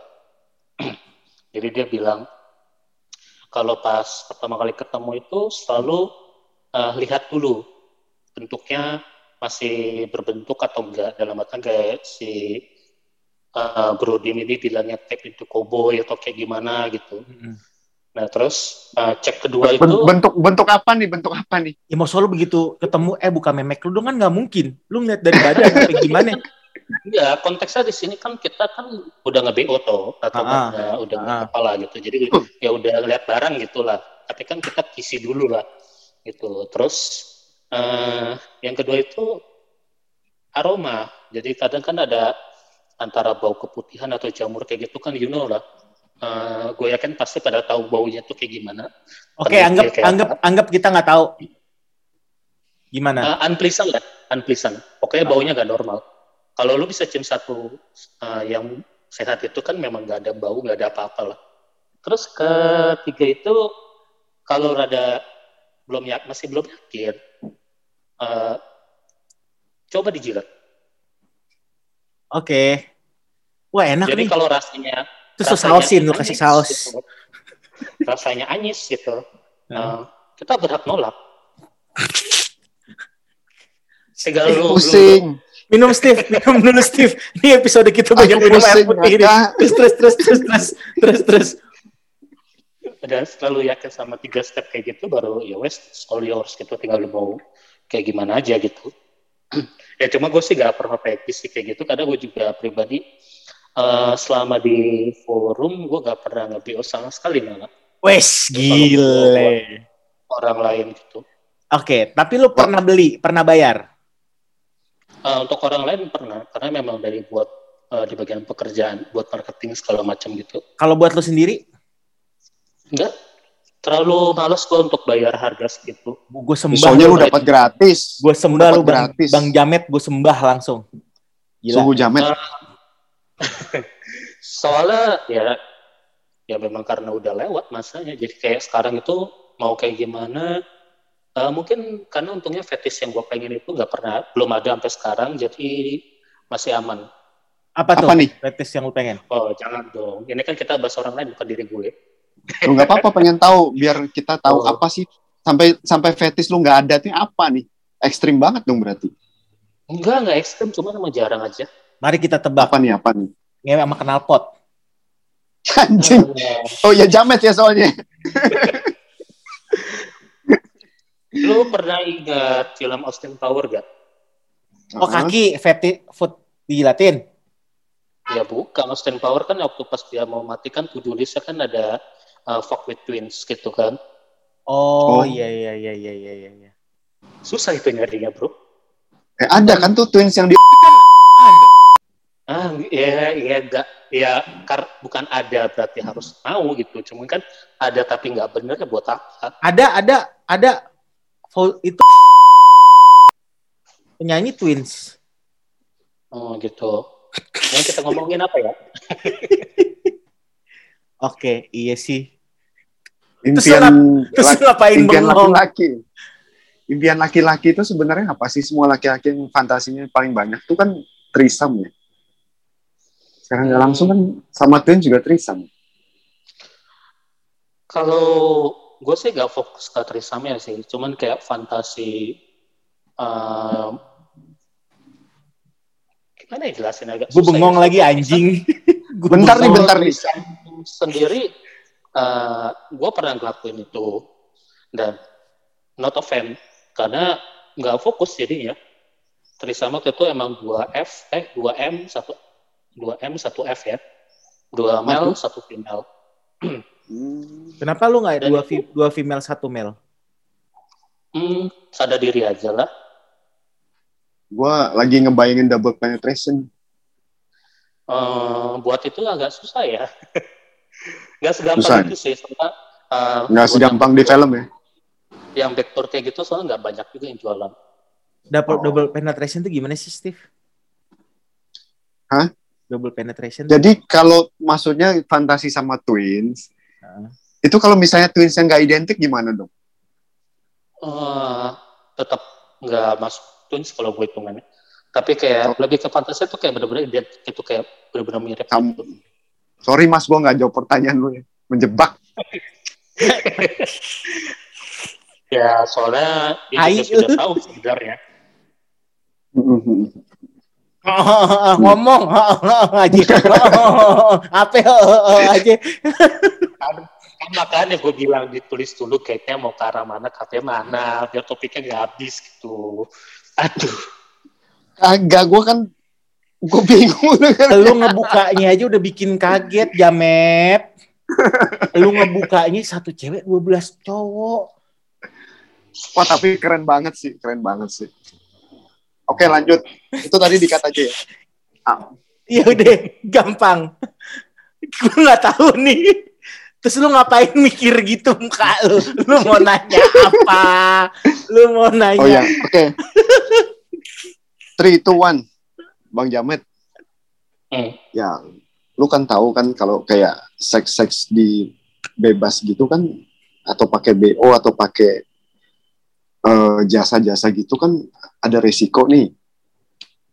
Jadi dia bilang kalau pas pertama kali ketemu itu selalu uh, lihat dulu bentuknya masih berbentuk atau enggak dalam artian kayak si uh, Brodin ini bilangnya tag itu cowboy atau kayak gimana gitu. Nah terus uh, cek kedua itu Ben- bentuk bentuk apa nih? Bentuk apa nih? Ya mau selalu begitu ketemu, eh buka memek lu dong kan nggak mungkin. Lu ngeliat dari badan sampai gimana? ya konteksnya di sini kan kita kan udah nge-BO toh atau Ah, udah udah ah. apa lah gitu. Jadi ya udah lihat barang gitulah. Tapi kan kita kisi dulu lah gitu. Terus eh yang kedua itu aroma. Jadi kadang kan ada antara bau keputihan atau jamur kayak gitu kan you know lah. Eh gue yakin pasti pada tahu baunya tuh kayak gimana. Oke, Peneliti anggap kayak anggap apa? anggap kita nggak tahu. Gimana? Uh, unpleasant lah, unpleasant. Pokoknya baunya gak normal. Kalau lu bisa cium satu uh, yang sehat itu kan memang gak ada bau, gak ada apa-apa lah. Terus ketiga itu kalau rada belum ya masih belum yakin, uh, coba dijilat. Oke. Wah enak Jadi nih. kalau rasanya Terus rasanya sausin, lu kasih anyis saus. gitu. rasanya anyis gitu Hmm. Nah, kita berhak nolak Tinggal lu, lu, Pusing. Minum Steve, minum dulu Steve. Ini episode kita banyak Aku minum air putih ini. Terus terus terus terus terus terus terus. dan selalu yakin sama tiga step kayak gitu baru ya wes all yours gitu tinggal lu mau kayak gimana aja gitu ya cuma gue sih gak pernah praktis sih kayak gitu karena gue juga pribadi eh, selama di forum gue gak pernah nge-BO sama sekali malah Wes gile. orang lain gitu Oke, tapi lu pernah beli, pernah bayar? Eh, untuk orang lain pernah karena memang dari buat eh, di bagian pekerjaan buat marketing segala macam gitu Kalau buat lu sendiri, enggak terlalu malas gue untuk bayar harga segitu gue sembah. Soalnya lu dapat gratis. Gue sembah lu bang, gratis. bang Jamet, gue sembah langsung. Gila. Suhu jamet. soalnya ya ya memang karena udah lewat masanya jadi kayak sekarang itu mau kayak gimana eh, mungkin karena untungnya fetish yang gue pengen itu nggak pernah belum ada sampai sekarang jadi masih aman Apa tuh? Apa nih? Fetis yang lu pengen? oh jangan dong ini kan kita bahas orang lain bukan diri gue Lu nggak apa-apa pengen tahu biar kita tahu Oh. apa sih sampai sampai fetis lu nggak ada tuh apa nih? Ekstrim banget dong berarti. enggak enggak ekstrim cuma emang jarang aja Mari kita tebak. Apa nih apa nih? Ngewe sama kenal pot. Anjing. Oh ya jamet ya soalnya. lu pernah ingat film Austin Power gak? Oh kaki, feti, foot dijilatin. Ya bukan, Austin Power kan waktu pas dia mau matikan list-nya kan ada uh, fuck with twins gitu kan. Oh, Oh. iya iya iya iya iya iya. Susah itu nyarinya bro. Eh, ada kan tuh twins yang di Ah, ya, ya, enggak, ya, kar, bukan ada berarti harus mau gitu. Cuma kan ada tapi nggak bener ya buat apa? Ada ada ada itu penyanyi Twins. Oh gitu. Yang kita ngomongin apa ya? Oke, iya sih. impian Terus ngapain impian bengong? laki-laki. Impian laki-laki itu sebenarnya apa sih? Semua laki-laki yang fantasinya paling banyak tuh kan trisam ya. Sekarang nggak langsung kan sama twin juga trisam. Kalau gue sih gak fokus ke trisamnya sih, cuman kayak fantasi um, gimana ya jelasin agak Gue susah bengong ya. lagi anjing. Gua Bentar nih, bentar nih. Trisam sendiri gue pernah ngelakuin itu dan not a fan karena nggak fokus jadinya Trisam waktu itu emang 2 F eh 2 M 1 2 M 1 F ya dua male satu female Hmm. Kenapa lu nggak dua, fi- dua female satu male? hmm, sadar diri aja lah Gua lagi ngebayangin double penetration. Eh, buat itu agak susah ya nggak segampang Susah. itu sih soalnya Nggak buat segampang di film ya. yang vektor kayak gitu soalnya nggak banyak juga yang jualan Double Oh. double penetration itu gimana sih, Steve? Hah? Double penetration. Jadi kalau maksudnya fantasi sama twins, Heeh. itu kalau misalnya twins yang nggak identik gimana dong? eh tetap nggak masuk twins kalau gue hitungannya. Tapi kayak lebih ke fantasi tuh kayak bener-bener identik itu kayak bener-bener mirip. Kamu- gitu. Sorry mas, gua nggak jawab pertanyaan lu ya. Menjebak. Ya soalnya dia sudah tahu sebenarnya. Ngomong aja. Apa aja. Kan, kan makanya gue bilang ditulis dulu kayaknya mau ke arah mana, katanya mana, biar topiknya nggak habis gitu. Aduh, Kagak, gua kan gua bingung Lu ngebukanya aja udah bikin kaget, Jamet. Lu ngebukanya satu cewek 12 cowok. Wah tapi keren banget sih, keren banget sih. Oke lanjut, itu tadi dikat aja ya. Ya udah, gampang. Gue nggak tahu nih. Terus lu ngapain mikir gitu muka lu? Lu mau nanya apa? Lu mau nanya? Oh ya, oke. Three, two, one, Bang Jamet. Hmm. Ya, lu kan tahu kan kalau kayak seks-seks di bebas gitu kan, atau pakai BO atau pakai eh, jasa-jasa gitu kan ada resiko nih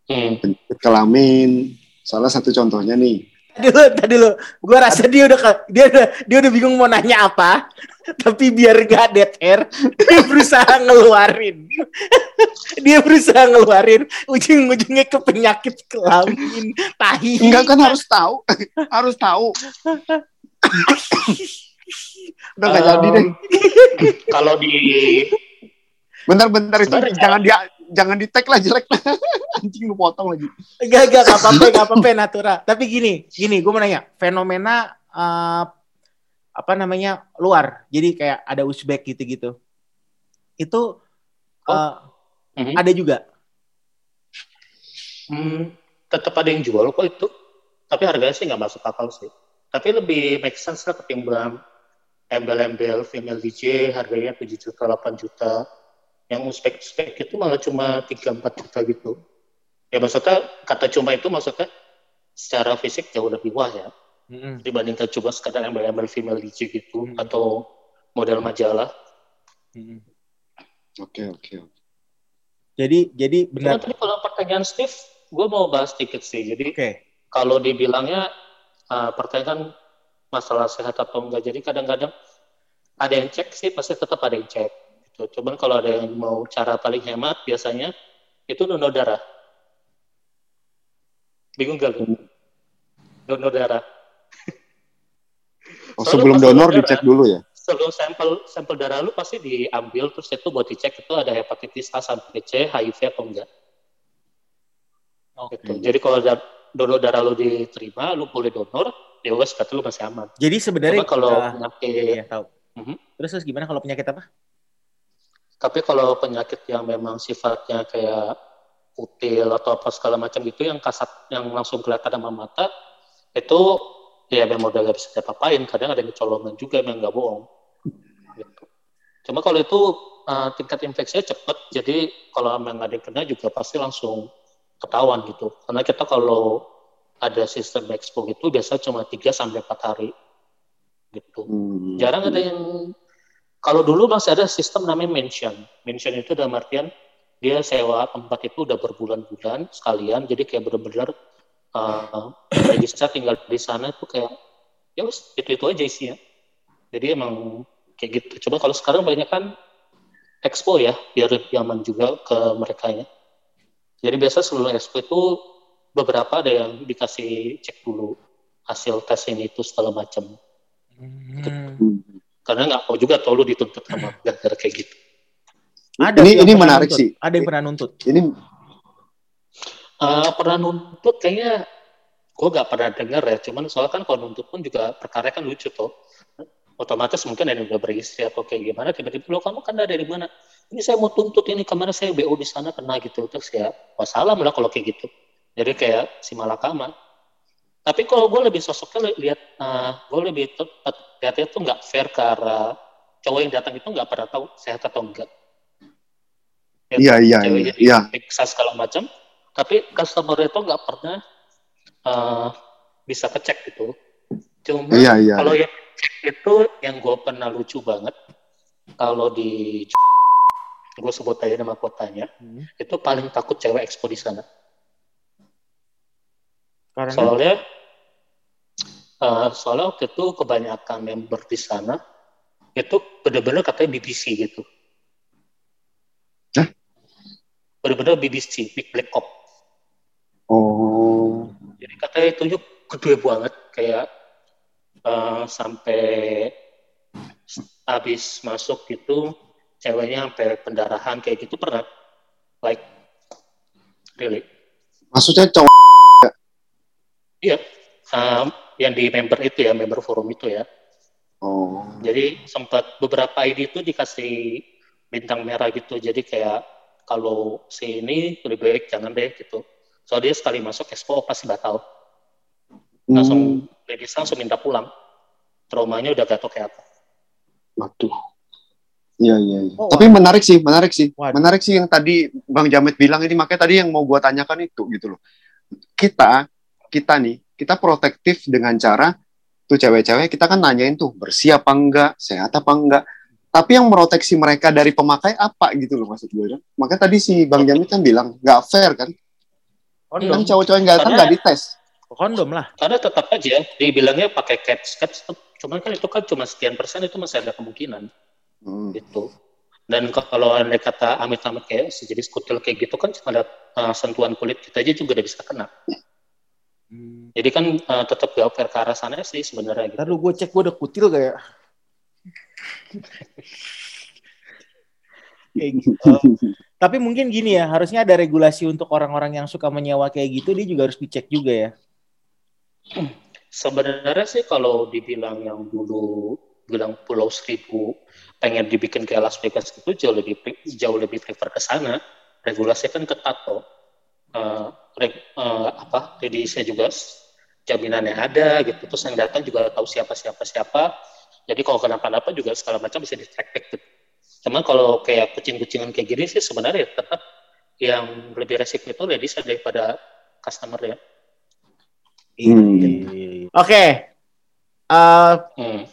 hmm. penyakit kelamin. Salah satu contohnya nih, dulu, tadi dulu. Gua rasa dia udah ke- dia udah dia udah bingung mau nanya apa, tapi biar gak dead air, dia berusaha ngeluarin. dia berusaha ngeluarin ujung-ujungnya ke penyakit kelamin, tahi. Enggak kan harus tahu. harus tahu. Udah nggak jadi deh. Kalau di Bentar-bentar itu Sebenarnya- jangan dia jangan di tag lah jelek. Anjing lu potong lagi. Gak, gak, gak apa-apa, gak apa-apa, Natura. Tapi gini, gini, gue mau nanya, fenomena eh, apa namanya luar, jadi kayak ada Uzbek gitu-gitu, itu eh, Mhm. ada juga. Hmm, tetap ada yang jual kok itu. Tapi harganya sih nggak masuk akal sih. Tapi lebih make sense lah ketimbang embel-embel female DJ harganya 7 juta, 8 juta. Yang spek-spek itu malah cuma 3-4 juta gitu. Ya maksudnya, kata cuma itu maksudnya secara fisik jauh lebih wah ya. Mm-mm. Dibandingkan cuma sekadar embel-embel female DJ gitu. Hmm. Atau model majalah. Oke, oke. Jadi, jadi Cuma benar. tadi kalau pertanyaan Steve, gue mau bahas sedikit sih. Jadi Oke. kalau dibilangnya uh, pertanyaan masalah sehat atau enggak jadi kadang-kadang ada yang cek sih pasti tetap ada yang cek gitu. cuman kalau ada yang mau cara paling hemat biasanya itu donor darah bingung gak lu donor darah Oh, sebelum donor donor dicek dulu ya. sebelum sampel sampel darah lu pasti diambil terus itu buat dicek itu ada hepatitis A sampai C HIV atau enggak gitu. Hmm. jadi kalau da- donor darah lu diterima lu boleh donor ya wes berarti lu masih aman Jadi sebenarnya Cuma kalau uh, penyakit, iya, tahu. Mhm. Terus terus gimana kalau penyakit apa? Tapi kalau penyakit yang memang sifatnya kayak kutil atau apa segala macam itu yang kasat, yang langsung kelihatan sama mata, itu ya memang udah gak bisa diapa-apain. Kadang ada yang kecolongan juga, memang nggak bohong. Gitu. Cuma kalau itu uh, tingkat infeksinya cepat, jadi kalau memang ada yang kena juga pasti langsung ketahuan gitu. Karena kita kalau ada sistem expo itu biasa cuma 3 sampai 4 hari gitu. Hmm. Jarang ada yang kalau dulu masih ada sistem namanya mention. Mention itu dalam artian dia sewa tempat itu udah berbulan-bulan sekalian, jadi kayak bener-bener uh, register tinggal di sana itu kayak ya wes itu itu aja isinya. Jadi emang kayak gitu. Coba kalau sekarang banyak kan expo ya, biar nyaman juga ke mereka ya. Jadi biasa sebelum expo itu beberapa ada yang dikasih cek dulu hasil tes ini itu segala macam. Hmm. Hmm. Karena nggak mau juga tau lu dituntut sama gara-gara kayak gitu. Ada Ini- yang ini pernah menarik nuntut. sih. Ada yang pernah nuntut. Ini Eh, pernah nuntut kayaknya gue nggak pernah dengar ya. Cuman soalnya kan kalau nuntut pun juga perkara kan lucu tuh. Otomatis mungkin ada yang udah beristri atau kayak gimana. Tiba-tiba lo kamu kan dari mana? Ini saya mau tuntut ini ke mana saya BO di sana kena gitu. Terus ya masalah lah kalau kayak gitu. Jadi kayak si malakama. Tapi kalau gue lebih sosoknya li- lihat, uh, gue lebih lihatnya tuh nggak fair ke arah cowok yang datang itu nggak pernah tahu sehat atau enggak. Ya, Iya, iya, ceweknya iya. diperiksa segala macam, tapi customer itu nggak pernah uh, bisa kecek gitu. Cuma Iya, iya. kalau yang cek itu yang gue pernah lucu banget, kalau di gue sebut aja nama kotanya, Hmm. itu paling takut cewek expo di sana. Karena Soalnya uh, soalnya waktu itu kebanyakan member di sana itu benar-benar katanya BBC gitu. Hah? Benar-benar BBC, Big Black Cop. Oh. Jadi katanya itu yuk gede banget kayak uh, sampai habis masuk gitu ceweknya sampai pendarahan kayak gitu pernah like really Maksudnya cowok iya um, yang di member itu ya member forum itu ya Oh. jadi sempat beberapa ID itu dikasih bintang merah gitu jadi kayak kalau si ini lebih baik jangan deh gitu soalnya dia sekali masuk expo pasti batal langsung Hmm. ladies langsung minta pulang traumanya udah gak tau kayak apa Waduh. Iya, iya, iya. Oh, Tapi menarik sih, menarik sih. Waduh. Menarik sih yang tadi Bang Jamet bilang ini, makanya tadi yang mau gua tanyakan itu gitu loh. Kita, kita nih, kita protektif dengan cara tuh cewek-cewek kita kan nanyain tuh bersih apa enggak, sehat apa enggak. Tapi yang meroteksi mereka dari pemakai apa gitu loh maksud gue. Makanya tadi si Bang Jamit kan bilang nggak fair kan. Iya. Kan cowok-cowok yang nggak datang nggak dites. Kondom lah. Karena tetap aja dibilangnya pakai caps, caps cuman kan itu kan cuma sekian persen itu masih ada kemungkinan Hmm. gitu. Dan kalau andai kata amit-amit kayak sejenis kutil kayak gitu kan cuma ada uh, sentuhan kulit kita aja juga udah bisa kena. Hmm. Jadi kan uh, tetap gak fair ke arah sana sih sebenarnya gitu. Ntar lu gue cek gue udah kutil kayak. kayak gitu. Eh, tapi mungkin gini ya, harusnya ada regulasi untuk orang-orang yang suka menyewa kayak gitu, dia juga harus dicek juga ya. Sebenarnya sih kalau dibilang yang dulu bilang Pulau Seribu pengen dibikin kayak Las Vegas itu jauh lebih jauh lebih prefer ke sana. Regulasi kan ketat toh. Uh, uh, apa redisnya juga jaminannya ada gitu. Terus yang datang juga tahu siapa siapa siapa. Jadi kalau kenapa-napa juga segala macam bisa di track back gitu. Cuman kalau kayak kucing-kucingan kayak gini sih sebenarnya tetap yang lebih resiko itu ladies daripada customer ya. Hmm. Oke. Okay. Uh, Hmm.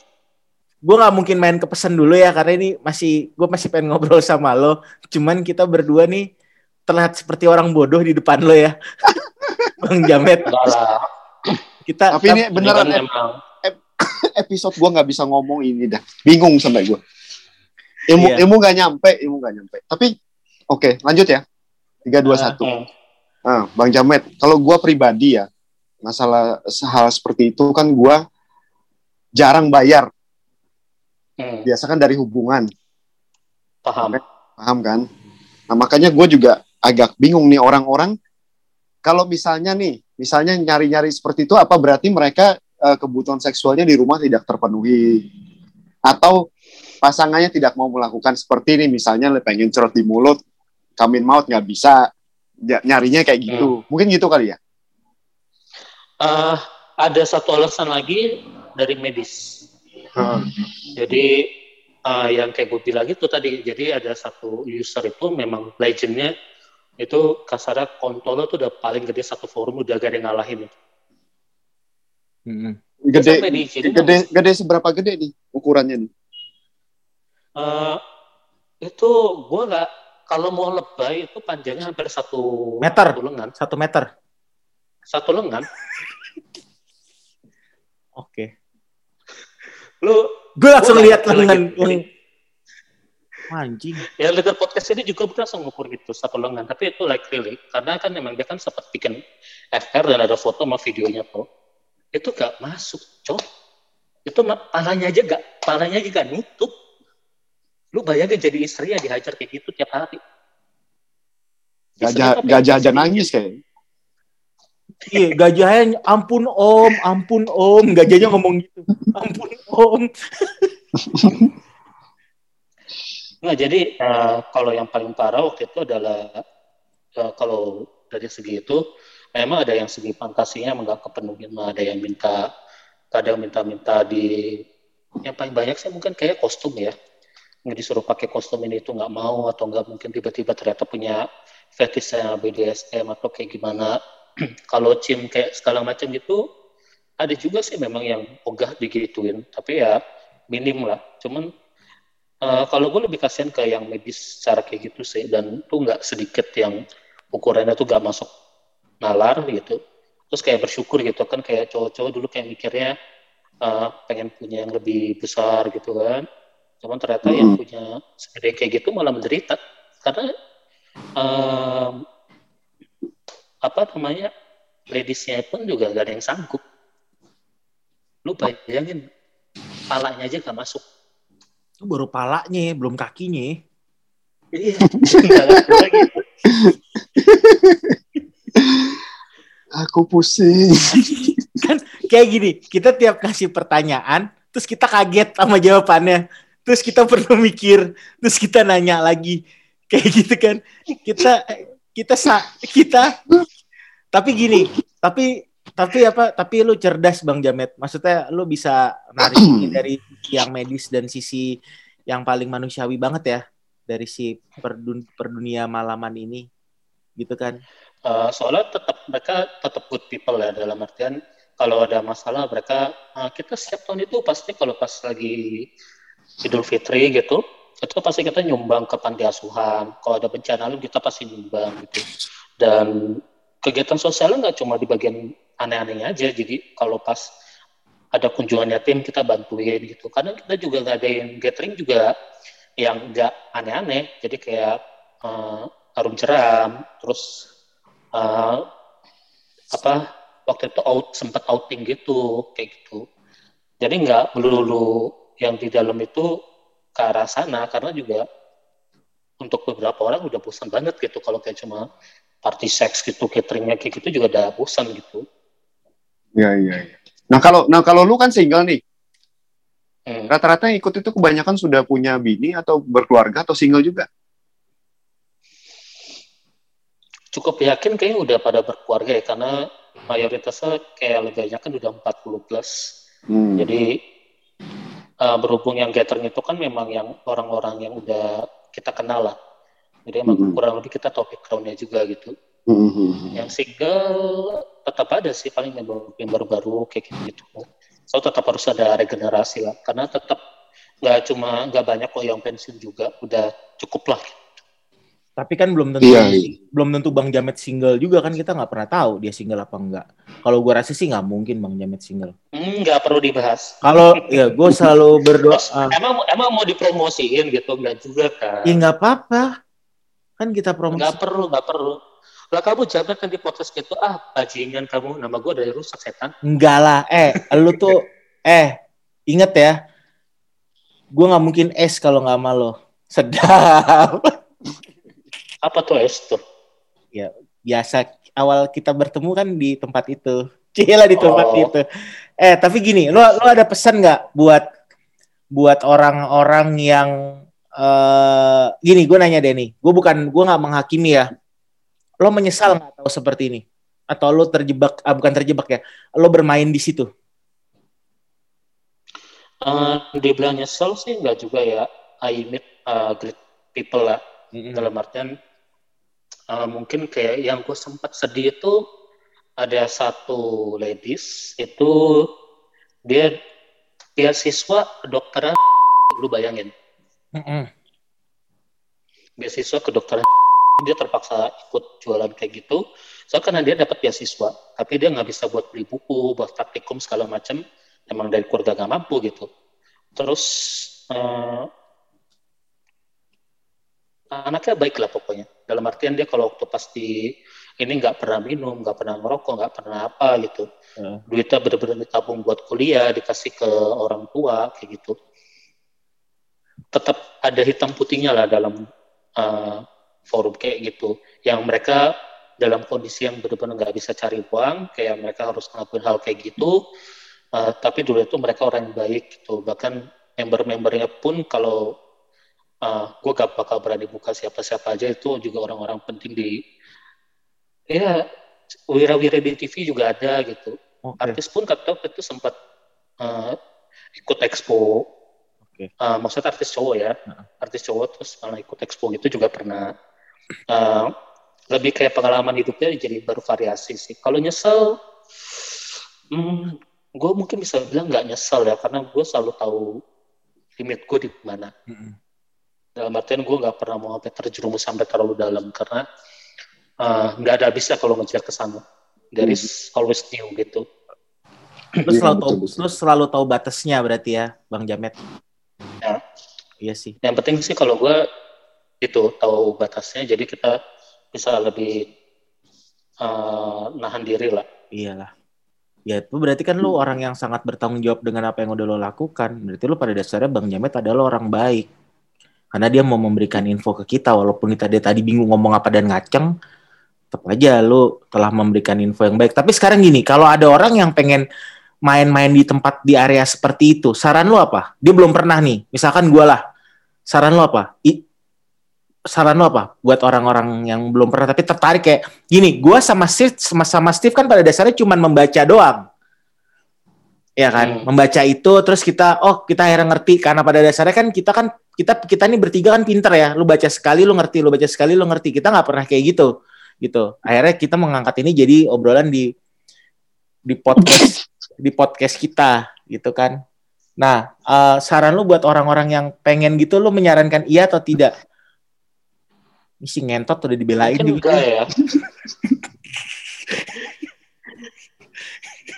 gue nggak mungkin main ke pesan dulu ya karena ini masih gue masih pengen ngobrol sama lo. Cuman kita berdua nih terlihat seperti orang bodoh di depan lo ya, Bang Jamet. Kita Tapi ini beneran kan ep- emang episode gua nggak bisa ngomong ini dah. Bingung sampai gua. Ilmu Iya. ilmu nggak nyampe, ilmu nggak nyampe. Tapi oke, lanjut ya. Tiga dua satu. hmm, Nah, Bang Jamet, kalau gua pribadi ya, masalah hal seperti itu kan gua jarang bayar. hmm, Biasa kan dari hubungan, paham. paham kan? Nah, makanya gue juga agak bingung nih orang-orang kalau misalnya nih, misalnya nyari-nyari seperti itu apa berarti mereka eh, kebutuhan seksualnya di rumah tidak terpenuhi atau pasangannya tidak mau melakukan seperti ini misalnya pengen cerot di mulut, kamin maut nggak bisa, Ya, nyarinya kayak gitu. Mungkin gitu kali ya. Eh, ada satu alasan lagi dari medis. Jadi eh, yang kayak gue bilang itu tadi, jadi ada satu user itu memang legendnya itu kasarnya kontolnya tuh udah paling gede satu forum udah gak ada yang ngalahin. Mm-mm. Gede, di sini gede, gede seberapa gede nih ukurannya nih? Eh, itu gue nggak kalau mau lebay itu panjangnya hampir satu Meter. satu lengan, Satu meter. satu lengan. Oke. Lu Gue langsung lihat nggak- lengan yang anjing. ya dengar podcast ini juga bukan langsung ngukur gitu satu lengan. Tapi itu like really karena kan memang dia kan sempat bikin FR dan ada foto sama videonya tuh itu gak masuk cok. Itu palanya aja gak palanya aja gak nutup. Lu bayangin jadi istri ya dihajar kayak gitu tiap hari. Gajah, gajah aja nangis kayak. Iya, gajahnya ampun om, ampun om, gajahnya ngomong gitu. Ampun om. Nah, jadi eh, kalau yang paling parah waktu itu adalah eh, kalau dari segi itu memang ada yang segi fantasinya nggak kepenuhin, ada yang minta kadang minta-minta di yang paling banyak sih mungkin kayak kostum ya. Nggak disuruh pakai kostum ini itu nggak mau atau nggak mungkin tiba-tiba ternyata punya fetishnya BDSM atau kayak gimana. kalau Cim kayak segala macam gitu ada juga sih memang yang ogah digituin, tapi ya minim lah. Cuman Uh, kalau gue lebih kasihan ke yang medis secara kayak gitu sih dan tuh nggak sedikit yang ukurannya tuh gak masuk nalar gitu. Terus kayak bersyukur gitu kan kayak cowok-cowok dulu kayak mikirnya uh, pengen punya yang lebih besar gitu kan. Cuman ternyata yang punya segede kayak gitu malah menderita. Karena um, apa namanya ladiesnya pun juga gak ada yang sanggup. Lu bayangin palanya aja gak masuk Itu baru palanya, belum kakinya. Iya. Aku pusing. Kayak gini, kita tiap kasih pertanyaan, terus kita kaget sama jawabannya. Terus kita perlu mikir, terus kita nanya lagi. Kayak gitu kan. Kita kita sa- kita tapi gini, tapi tapi apa? Tapi lu cerdas Bang Jamet. Maksudnya lu bisa narik ini dari sisi yang medis dan sisi yang paling manusiawi banget ya dari si perdun perdunia malaman ini. Gitu kan. Uh, soalnya tetap mereka tetap good people ya dalam artian kalau ada masalah mereka uh, kita setiap tahun itu pasti kalau pas lagi Idul Fitri gitu itu pasti kita nyumbang ke panti asuhan kalau ada bencana alam kita pasti nyumbang gitu dan kegiatan sosialnya nggak cuma di bagian aneh-anehnya aja. Jadi kalau pas ada kunjungan yatim kita bantuin gitu. Karena kita juga nggak ada yang gathering juga yang nggak aneh-aneh. Jadi kayak uh, harum jeram, terus uh, apa waktu itu out sempat outing gitu kayak gitu. Jadi nggak melulu yang di dalam itu ke arah sana karena juga untuk beberapa orang udah bosan banget gitu kalau kayak cuma party seks gitu cateringnya kayak gitu juga udah bosan gitu. Iya iya. Ya. Nah kalau nah kalau lu kan single nih, hmm. rata-rata yang ikut itu kebanyakan sudah punya bini atau berkeluarga atau single juga? Cukup yakin kayaknya udah pada berkeluarga ya karena mayoritasnya kayak lebih kan udah 40 plus. Hmm. Jadi uh, berhubung yang gathering itu kan memang yang orang-orang yang udah kita kenal lah jadi emang mm -hmm. kurang lebih kita tahu backgroundnya juga gitu mm -hmm. yang single tetap ada sih paling yang baru-baru kayak gitu gitu so tetap harus ada regenerasi lah karena tetap nggak cuma nggak banyak kok yang pensiun juga udah cukup lah tapi kan belum tentu iya, iya. belum tentu Bang Jamet single juga kan kita nggak pernah tahu dia single apa enggak. Kalau gue rasa sih nggak mungkin Bang Jamet single. Nggak perlu dibahas. Kalau ya gue selalu berdoa. emang emang mau dipromosiin gitu nggak juga kan? Ya nggak apa-apa. Kan kita promosi. Gak perlu, gak perlu. Lah kamu jangan kan di podcast gitu, ah bajingan kamu, nama gue dari rusak setan. Enggak lah, eh lu tuh, eh inget ya, gue nggak mungkin es kalau nggak sama lo. Sedap. Apa tuh es tuh? Ya biasa awal kita bertemu kan di tempat itu. Cila di tempat oh. itu. Eh tapi gini, lo lo ada pesan nggak buat buat orang-orang yang uh, gini gue nanya deh nih gue bukan gue nggak menghakimi ya lo menyesal nggak tahu seperti ini? Atau lo terjebak ah, bukan terjebak ya lo bermain di situ? Uh, dibilang nyesel sih nggak juga ya. I meet uh, great people lah. Mm-hmm. dalam artian uh, mungkin kayak yang gue sempat sedih itu ada satu ladies itu dia dia siswa kedokteran lu bayangin. Mm-hmm. beasiswa kedokteran dia terpaksa ikut jualan kayak gitu. So karena dia dapat beasiswa tapi dia nggak bisa buat beli buku buat praktikum segala macam emang dari keluarga nggak mampu gitu. Terus uh, anaknya baik lah pokoknya. Dalam artian dia kalau waktu pasti ini nggak pernah minum nggak pernah merokok nggak pernah apa gitu. Uh. duitnya benar-benar ditabung buat kuliah dikasih ke orang tua kayak gitu. Tetap ada hitam putihnya lah dalam uh, forum kayak gitu yang mereka dalam kondisi yang benar-benar nggak bisa cari uang kayak mereka harus ngelakuin hal kayak gitu uh, tapi dulu itu mereka orang yang baik gitu bahkan member-membernya pun kalau uh, eh, gue gak bakal berani buka siapa-siapa aja itu juga orang-orang penting di ya wira-wira di TV juga ada gitu okay. artis pun kata itu sempat uh, ikut expo Okay. Uh, maksudnya artis cowok ya, uh artis cowok terus malah ikut expo itu juga pernah. Uh, lebih kayak pengalaman hidupnya jadi baru variasi sih. Kalau nyesel, hmm, gue mungkin bisa bilang nggak nyesel ya, karena gue selalu tahu limit gue di mana. Mm-hmm. Dalam artian gue nggak pernah mau sampai terjerumus sampai terlalu dalam karena nggak uh, ada habisnya kalau ngejar ke sana. There is always new gitu. Terus selalu tahu, terus selalu tahu batasnya berarti ya, Bang Jamet. Ya. Iya sih. Yang penting sih kalau gue itu tahu batasnya, jadi kita bisa lebih uh, nahan diri lah. Iyalah. Ya itu berarti kan lu orang yang sangat bertanggung jawab dengan apa yang udah lo lakukan. Berarti lu pada dasarnya Bang Jamet adalah orang baik. Karena dia mau memberikan info ke kita walaupun kita dia tadi bingung ngomong apa dan ngaceng, tetap aja lu telah memberikan info yang baik. Tapi sekarang gini, kalau ada orang yang pengen main-main di tempat di area seperti itu, saran lu apa? Dia belum pernah nih, misalkan gue lah, saran lu apa? I, saran lu apa buat orang-orang yang belum pernah tapi tertarik kayak gini, gue sama Steve sama, sama Steve kan pada dasarnya cuma membaca doang, ya kan? Hmm. Membaca itu terus kita, oh kita akhirnya ngerti karena pada dasarnya kan kita kan kita kita ini bertiga kan pinter ya, lu baca sekali lu ngerti, lu baca sekali lu ngerti, kita nggak pernah kayak gitu, gitu. Akhirnya kita mengangkat ini jadi obrolan di di podcast di podcast kita gitu kan. Nah, uh, saran lu buat orang-orang yang pengen gitu lu menyarankan iya atau tidak? Si ngentot udah dibelain juga ya.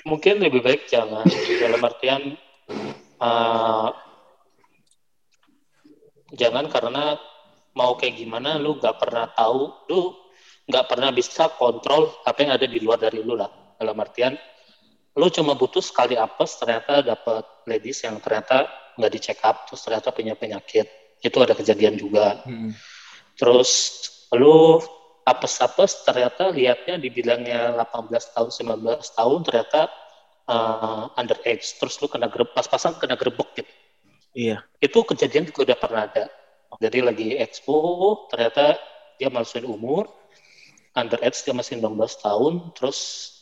mungkin lebih baik jangan dalam artian uh, jangan karena mau kayak gimana lu nggak pernah tahu lu nggak pernah bisa kontrol apa yang ada di luar dari lu lah dalam artian lu cuma butuh sekali apes ternyata dapat ladies yang ternyata nggak di check up terus ternyata punya penyakit itu ada kejadian juga hmm. Terus lu apes-apes ternyata lihatnya dibilangnya 18 tahun 19 tahun ternyata uh, underage. Terus lu kena pas-pasan kena gerbek gitu. Iya. Itu kejadian juga udah pernah ada. Jadi lagi expo ternyata dia masukin umur underage dia masih 19 tahun terus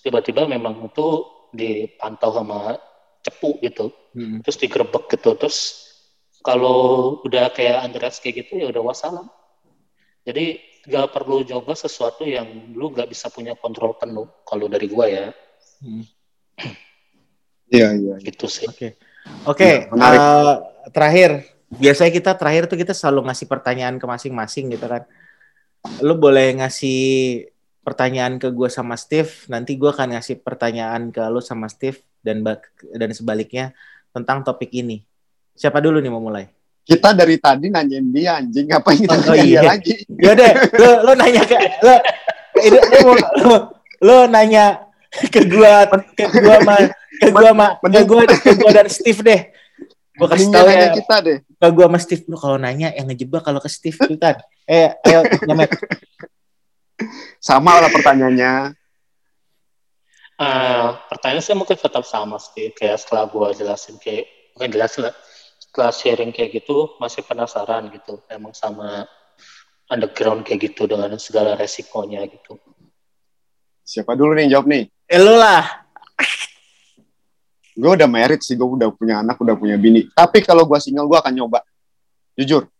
tiba-tiba memang itu dipantau sama cepu gitu. Hmm. terus digerebek gitu. Terus kalau udah kayak underage kayak gitu ya udah wassalam jadi gak perlu coba sesuatu yang lu gak bisa punya kontrol penuh kalau dari gua ya. Hmm. Iya iya. Gitu sih. Oke. Oke. Okay. Uh, terakhir, biasanya kita terakhir tuh kita selalu ngasih pertanyaan ke masing-masing gitu kan. Lu boleh ngasih pertanyaan ke gue sama Steve, nanti gue akan ngasih pertanyaan ke lu sama Steve dan dan sebaliknya tentang topik ini. Siapa dulu nih mau mulai? Kita dari tadi nanyain dia anjing. Ngapain kita oh, iya. lagi? Ya deh lo, lo nanya ke lo ini lo, lo, lo nanya ke gua ke gua ma ke gua ma ke gua ke gua dan Steve deh. Gua kasih tahu ya. kita deh. Ke gua sama Steve lo kalau nanya yang ngejebak kalau ke Steve itu kan. Eh ayo nyamet. Sama lah pertanyaannya. Uh, pertanyaan saya mungkin tetap sama sih kayak setelah gua jelasin kayak bukan jelasin lah setelah sharing kayak gitu masih penasaran gitu emang sama underground kayak gitu dengan segala resikonya gitu. Siapa dulu nih jawab nih? Eh lu lah. gue udah merit sih, gue udah punya anak, udah punya bini. Tapi kalau gue single, gue akan nyoba. Jujur.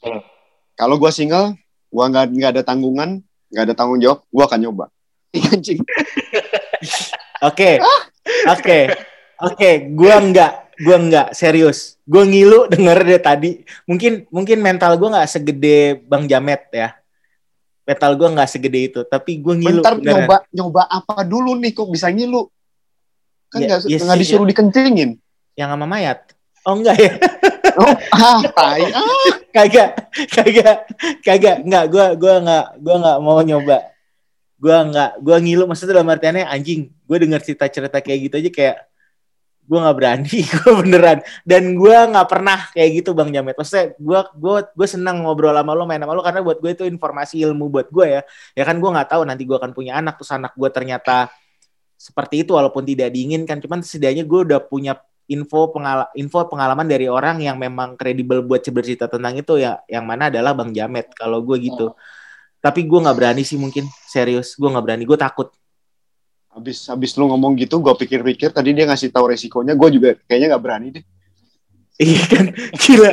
Hmm. Kalau gue single, gue nggak nggak ada tanggungan, nggak ada tanggung jawab, gue akan nyoba. Oke, oke, oke. Gue nggak gue nggak serius. Gue ngilu denger deh tadi. Mungkin mungkin mental gue nggak segede bang Jamet ya. Mental gue nggak segede itu tapi gue ngilu bentar beneran. nyoba nyoba apa dulu nih kok bisa ngilu? Kan ya, nggak ya, ya, disuruh ya. dikencingin. Yang sama mayat. Oh enggak ya? Oh ah tai ah. Kagak kagak kagak. Nggak gue gue nggak gue nggak mau nyoba. Gue nggak gue ngilu maksudnya dalam artiannya anjing gue dengar cerita cerita kayak gitu aja kayak gue nggak berani gue beneran. Dan gue nggak pernah kayak gitu bang Jamet. Maksudnya gue gue gue senang ngobrol sama lo main sama lo karena buat gue itu informasi ilmu buat gue ya. Ya kan gue nggak tahu nanti gue akan punya anak terus anak gue ternyata seperti itu walaupun tidak diinginkan cuman setidaknya gue udah punya info pengal info pengalaman dari orang yang memang kredibel buat bercerita tentang itu ya. Yang mana adalah bang Jamet kalau gue gitu. Oh. tapi gue nggak berani sih mungkin. Serius gue nggak berani. Gue takut Habis habis lu ngomong gitu, gue pikir-pikir tadi dia ngasih tahu resikonya, gue juga kayaknya nggak berani deh. Iya kan, gila.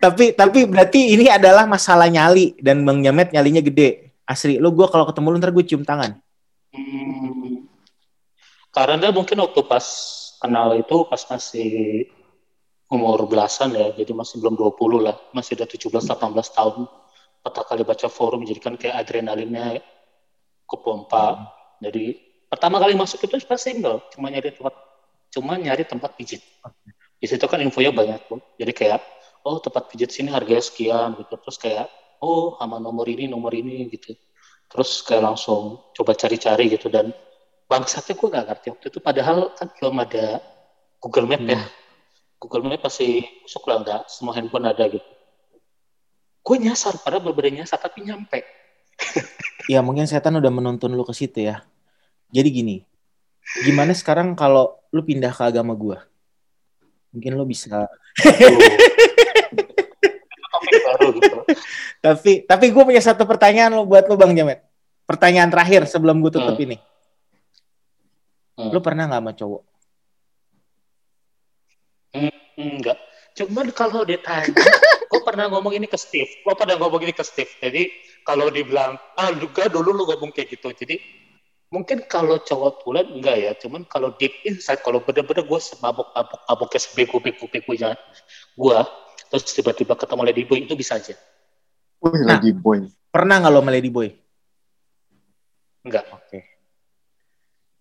tapi tapi berarti ini adalah masalah nyali dan Bang Nyamet nyalinya gede. Asli, lu gue kalau ketemu lu ntar gue cium tangan. Hmm, karena mungkin waktu pas kenal itu pas masih umur belasan ya, jadi masih belum 20 lah, masih udah 17-18 tahun. Pertama kali baca forum, jadi kan kayak adrenalinnya kepompa. Hmm. Jadi pertama kali masuk itu pas single cuma nyari tempat cuma nyari tempat pijit. Di situ kan infonya banyak tuh. Jadi kayak oh tempat pijit sini harganya sekian gitu. Terus kayak oh sama nomor ini nomor ini gitu. Terus kayak langsung coba cari-cari gitu. Dan bangsatnya gue gak ngerti waktu itu. Padahal kan belum ada Google Map ya. hmm. ya Google Map pasti masuk lah nggak semua handphone ada gitu. Gue nyasar padahal berbeda nyasar tapi nyampe. Ya mungkin setan udah menuntun lu ke situ ya jadi gini, gimana sekarang kalau lu pindah ke agama gue? Mungkin lu bisa. tapi tapi gue punya satu pertanyaan lo buat lo bang Jamet. Pertanyaan terakhir sebelum gue tutup hmm. ini. Hmm. Lu pernah nggak sama cowok? Hmm, enggak. Cuman kalau ditanya, gue pernah ngomong ini ke Steve. Gue pernah ngomong ini ke Steve. Jadi kalau dibilang, ah juga dulu lu ngomong kayak gitu. Jadi mungkin kalau cowok tulen enggak ya cuman kalau deep inside kalau bener-bener gue semabuk mabuk mabuknya sebego-bego begonya gue terus tiba-tiba ketemu lady boy itu bisa aja Wih, nah, lady boy pernah nggak lo sama lady boy enggak oke okay.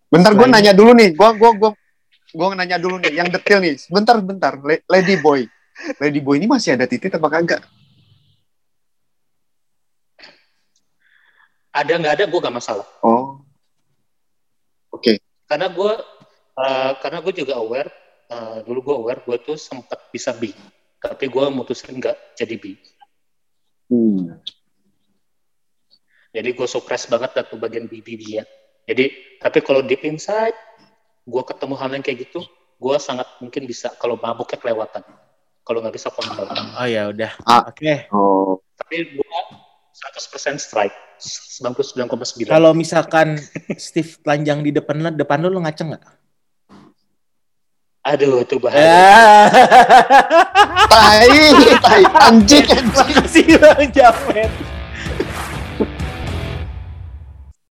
Bentar gue nanya dulu nih. Gue gua gua gua nanya dulu nih yang detail nih. Bentar bentar. Lady Boy. Lady Boy ini masih ada titik apa kagak? Ada nggak ada gue gak masalah. Oh. Karena gue eh, karena gue juga aware eh, dulu gue aware gue tuh sempat bisa B, tapi gue mutusin nggak jadi B. Hmm. Jadi gue suppress banget satu bagian BB dia. Jadi tapi kalau deep inside gue ketemu hal yang kayak gitu, gue sangat mungkin bisa kalau mabuknya kelewatan. Kalau nggak bisa kontrol. Oh ya udah. Ah. Oke. Oh. Tapi gue 100% strike, 99,9. Kalau misalkan Steve telanjang di depan lu, depan lu lu ngaceng nggak? Aduh, itu bahaya. Ya. Tai, tai, anjing, anjing. Makasih Bang Jamet.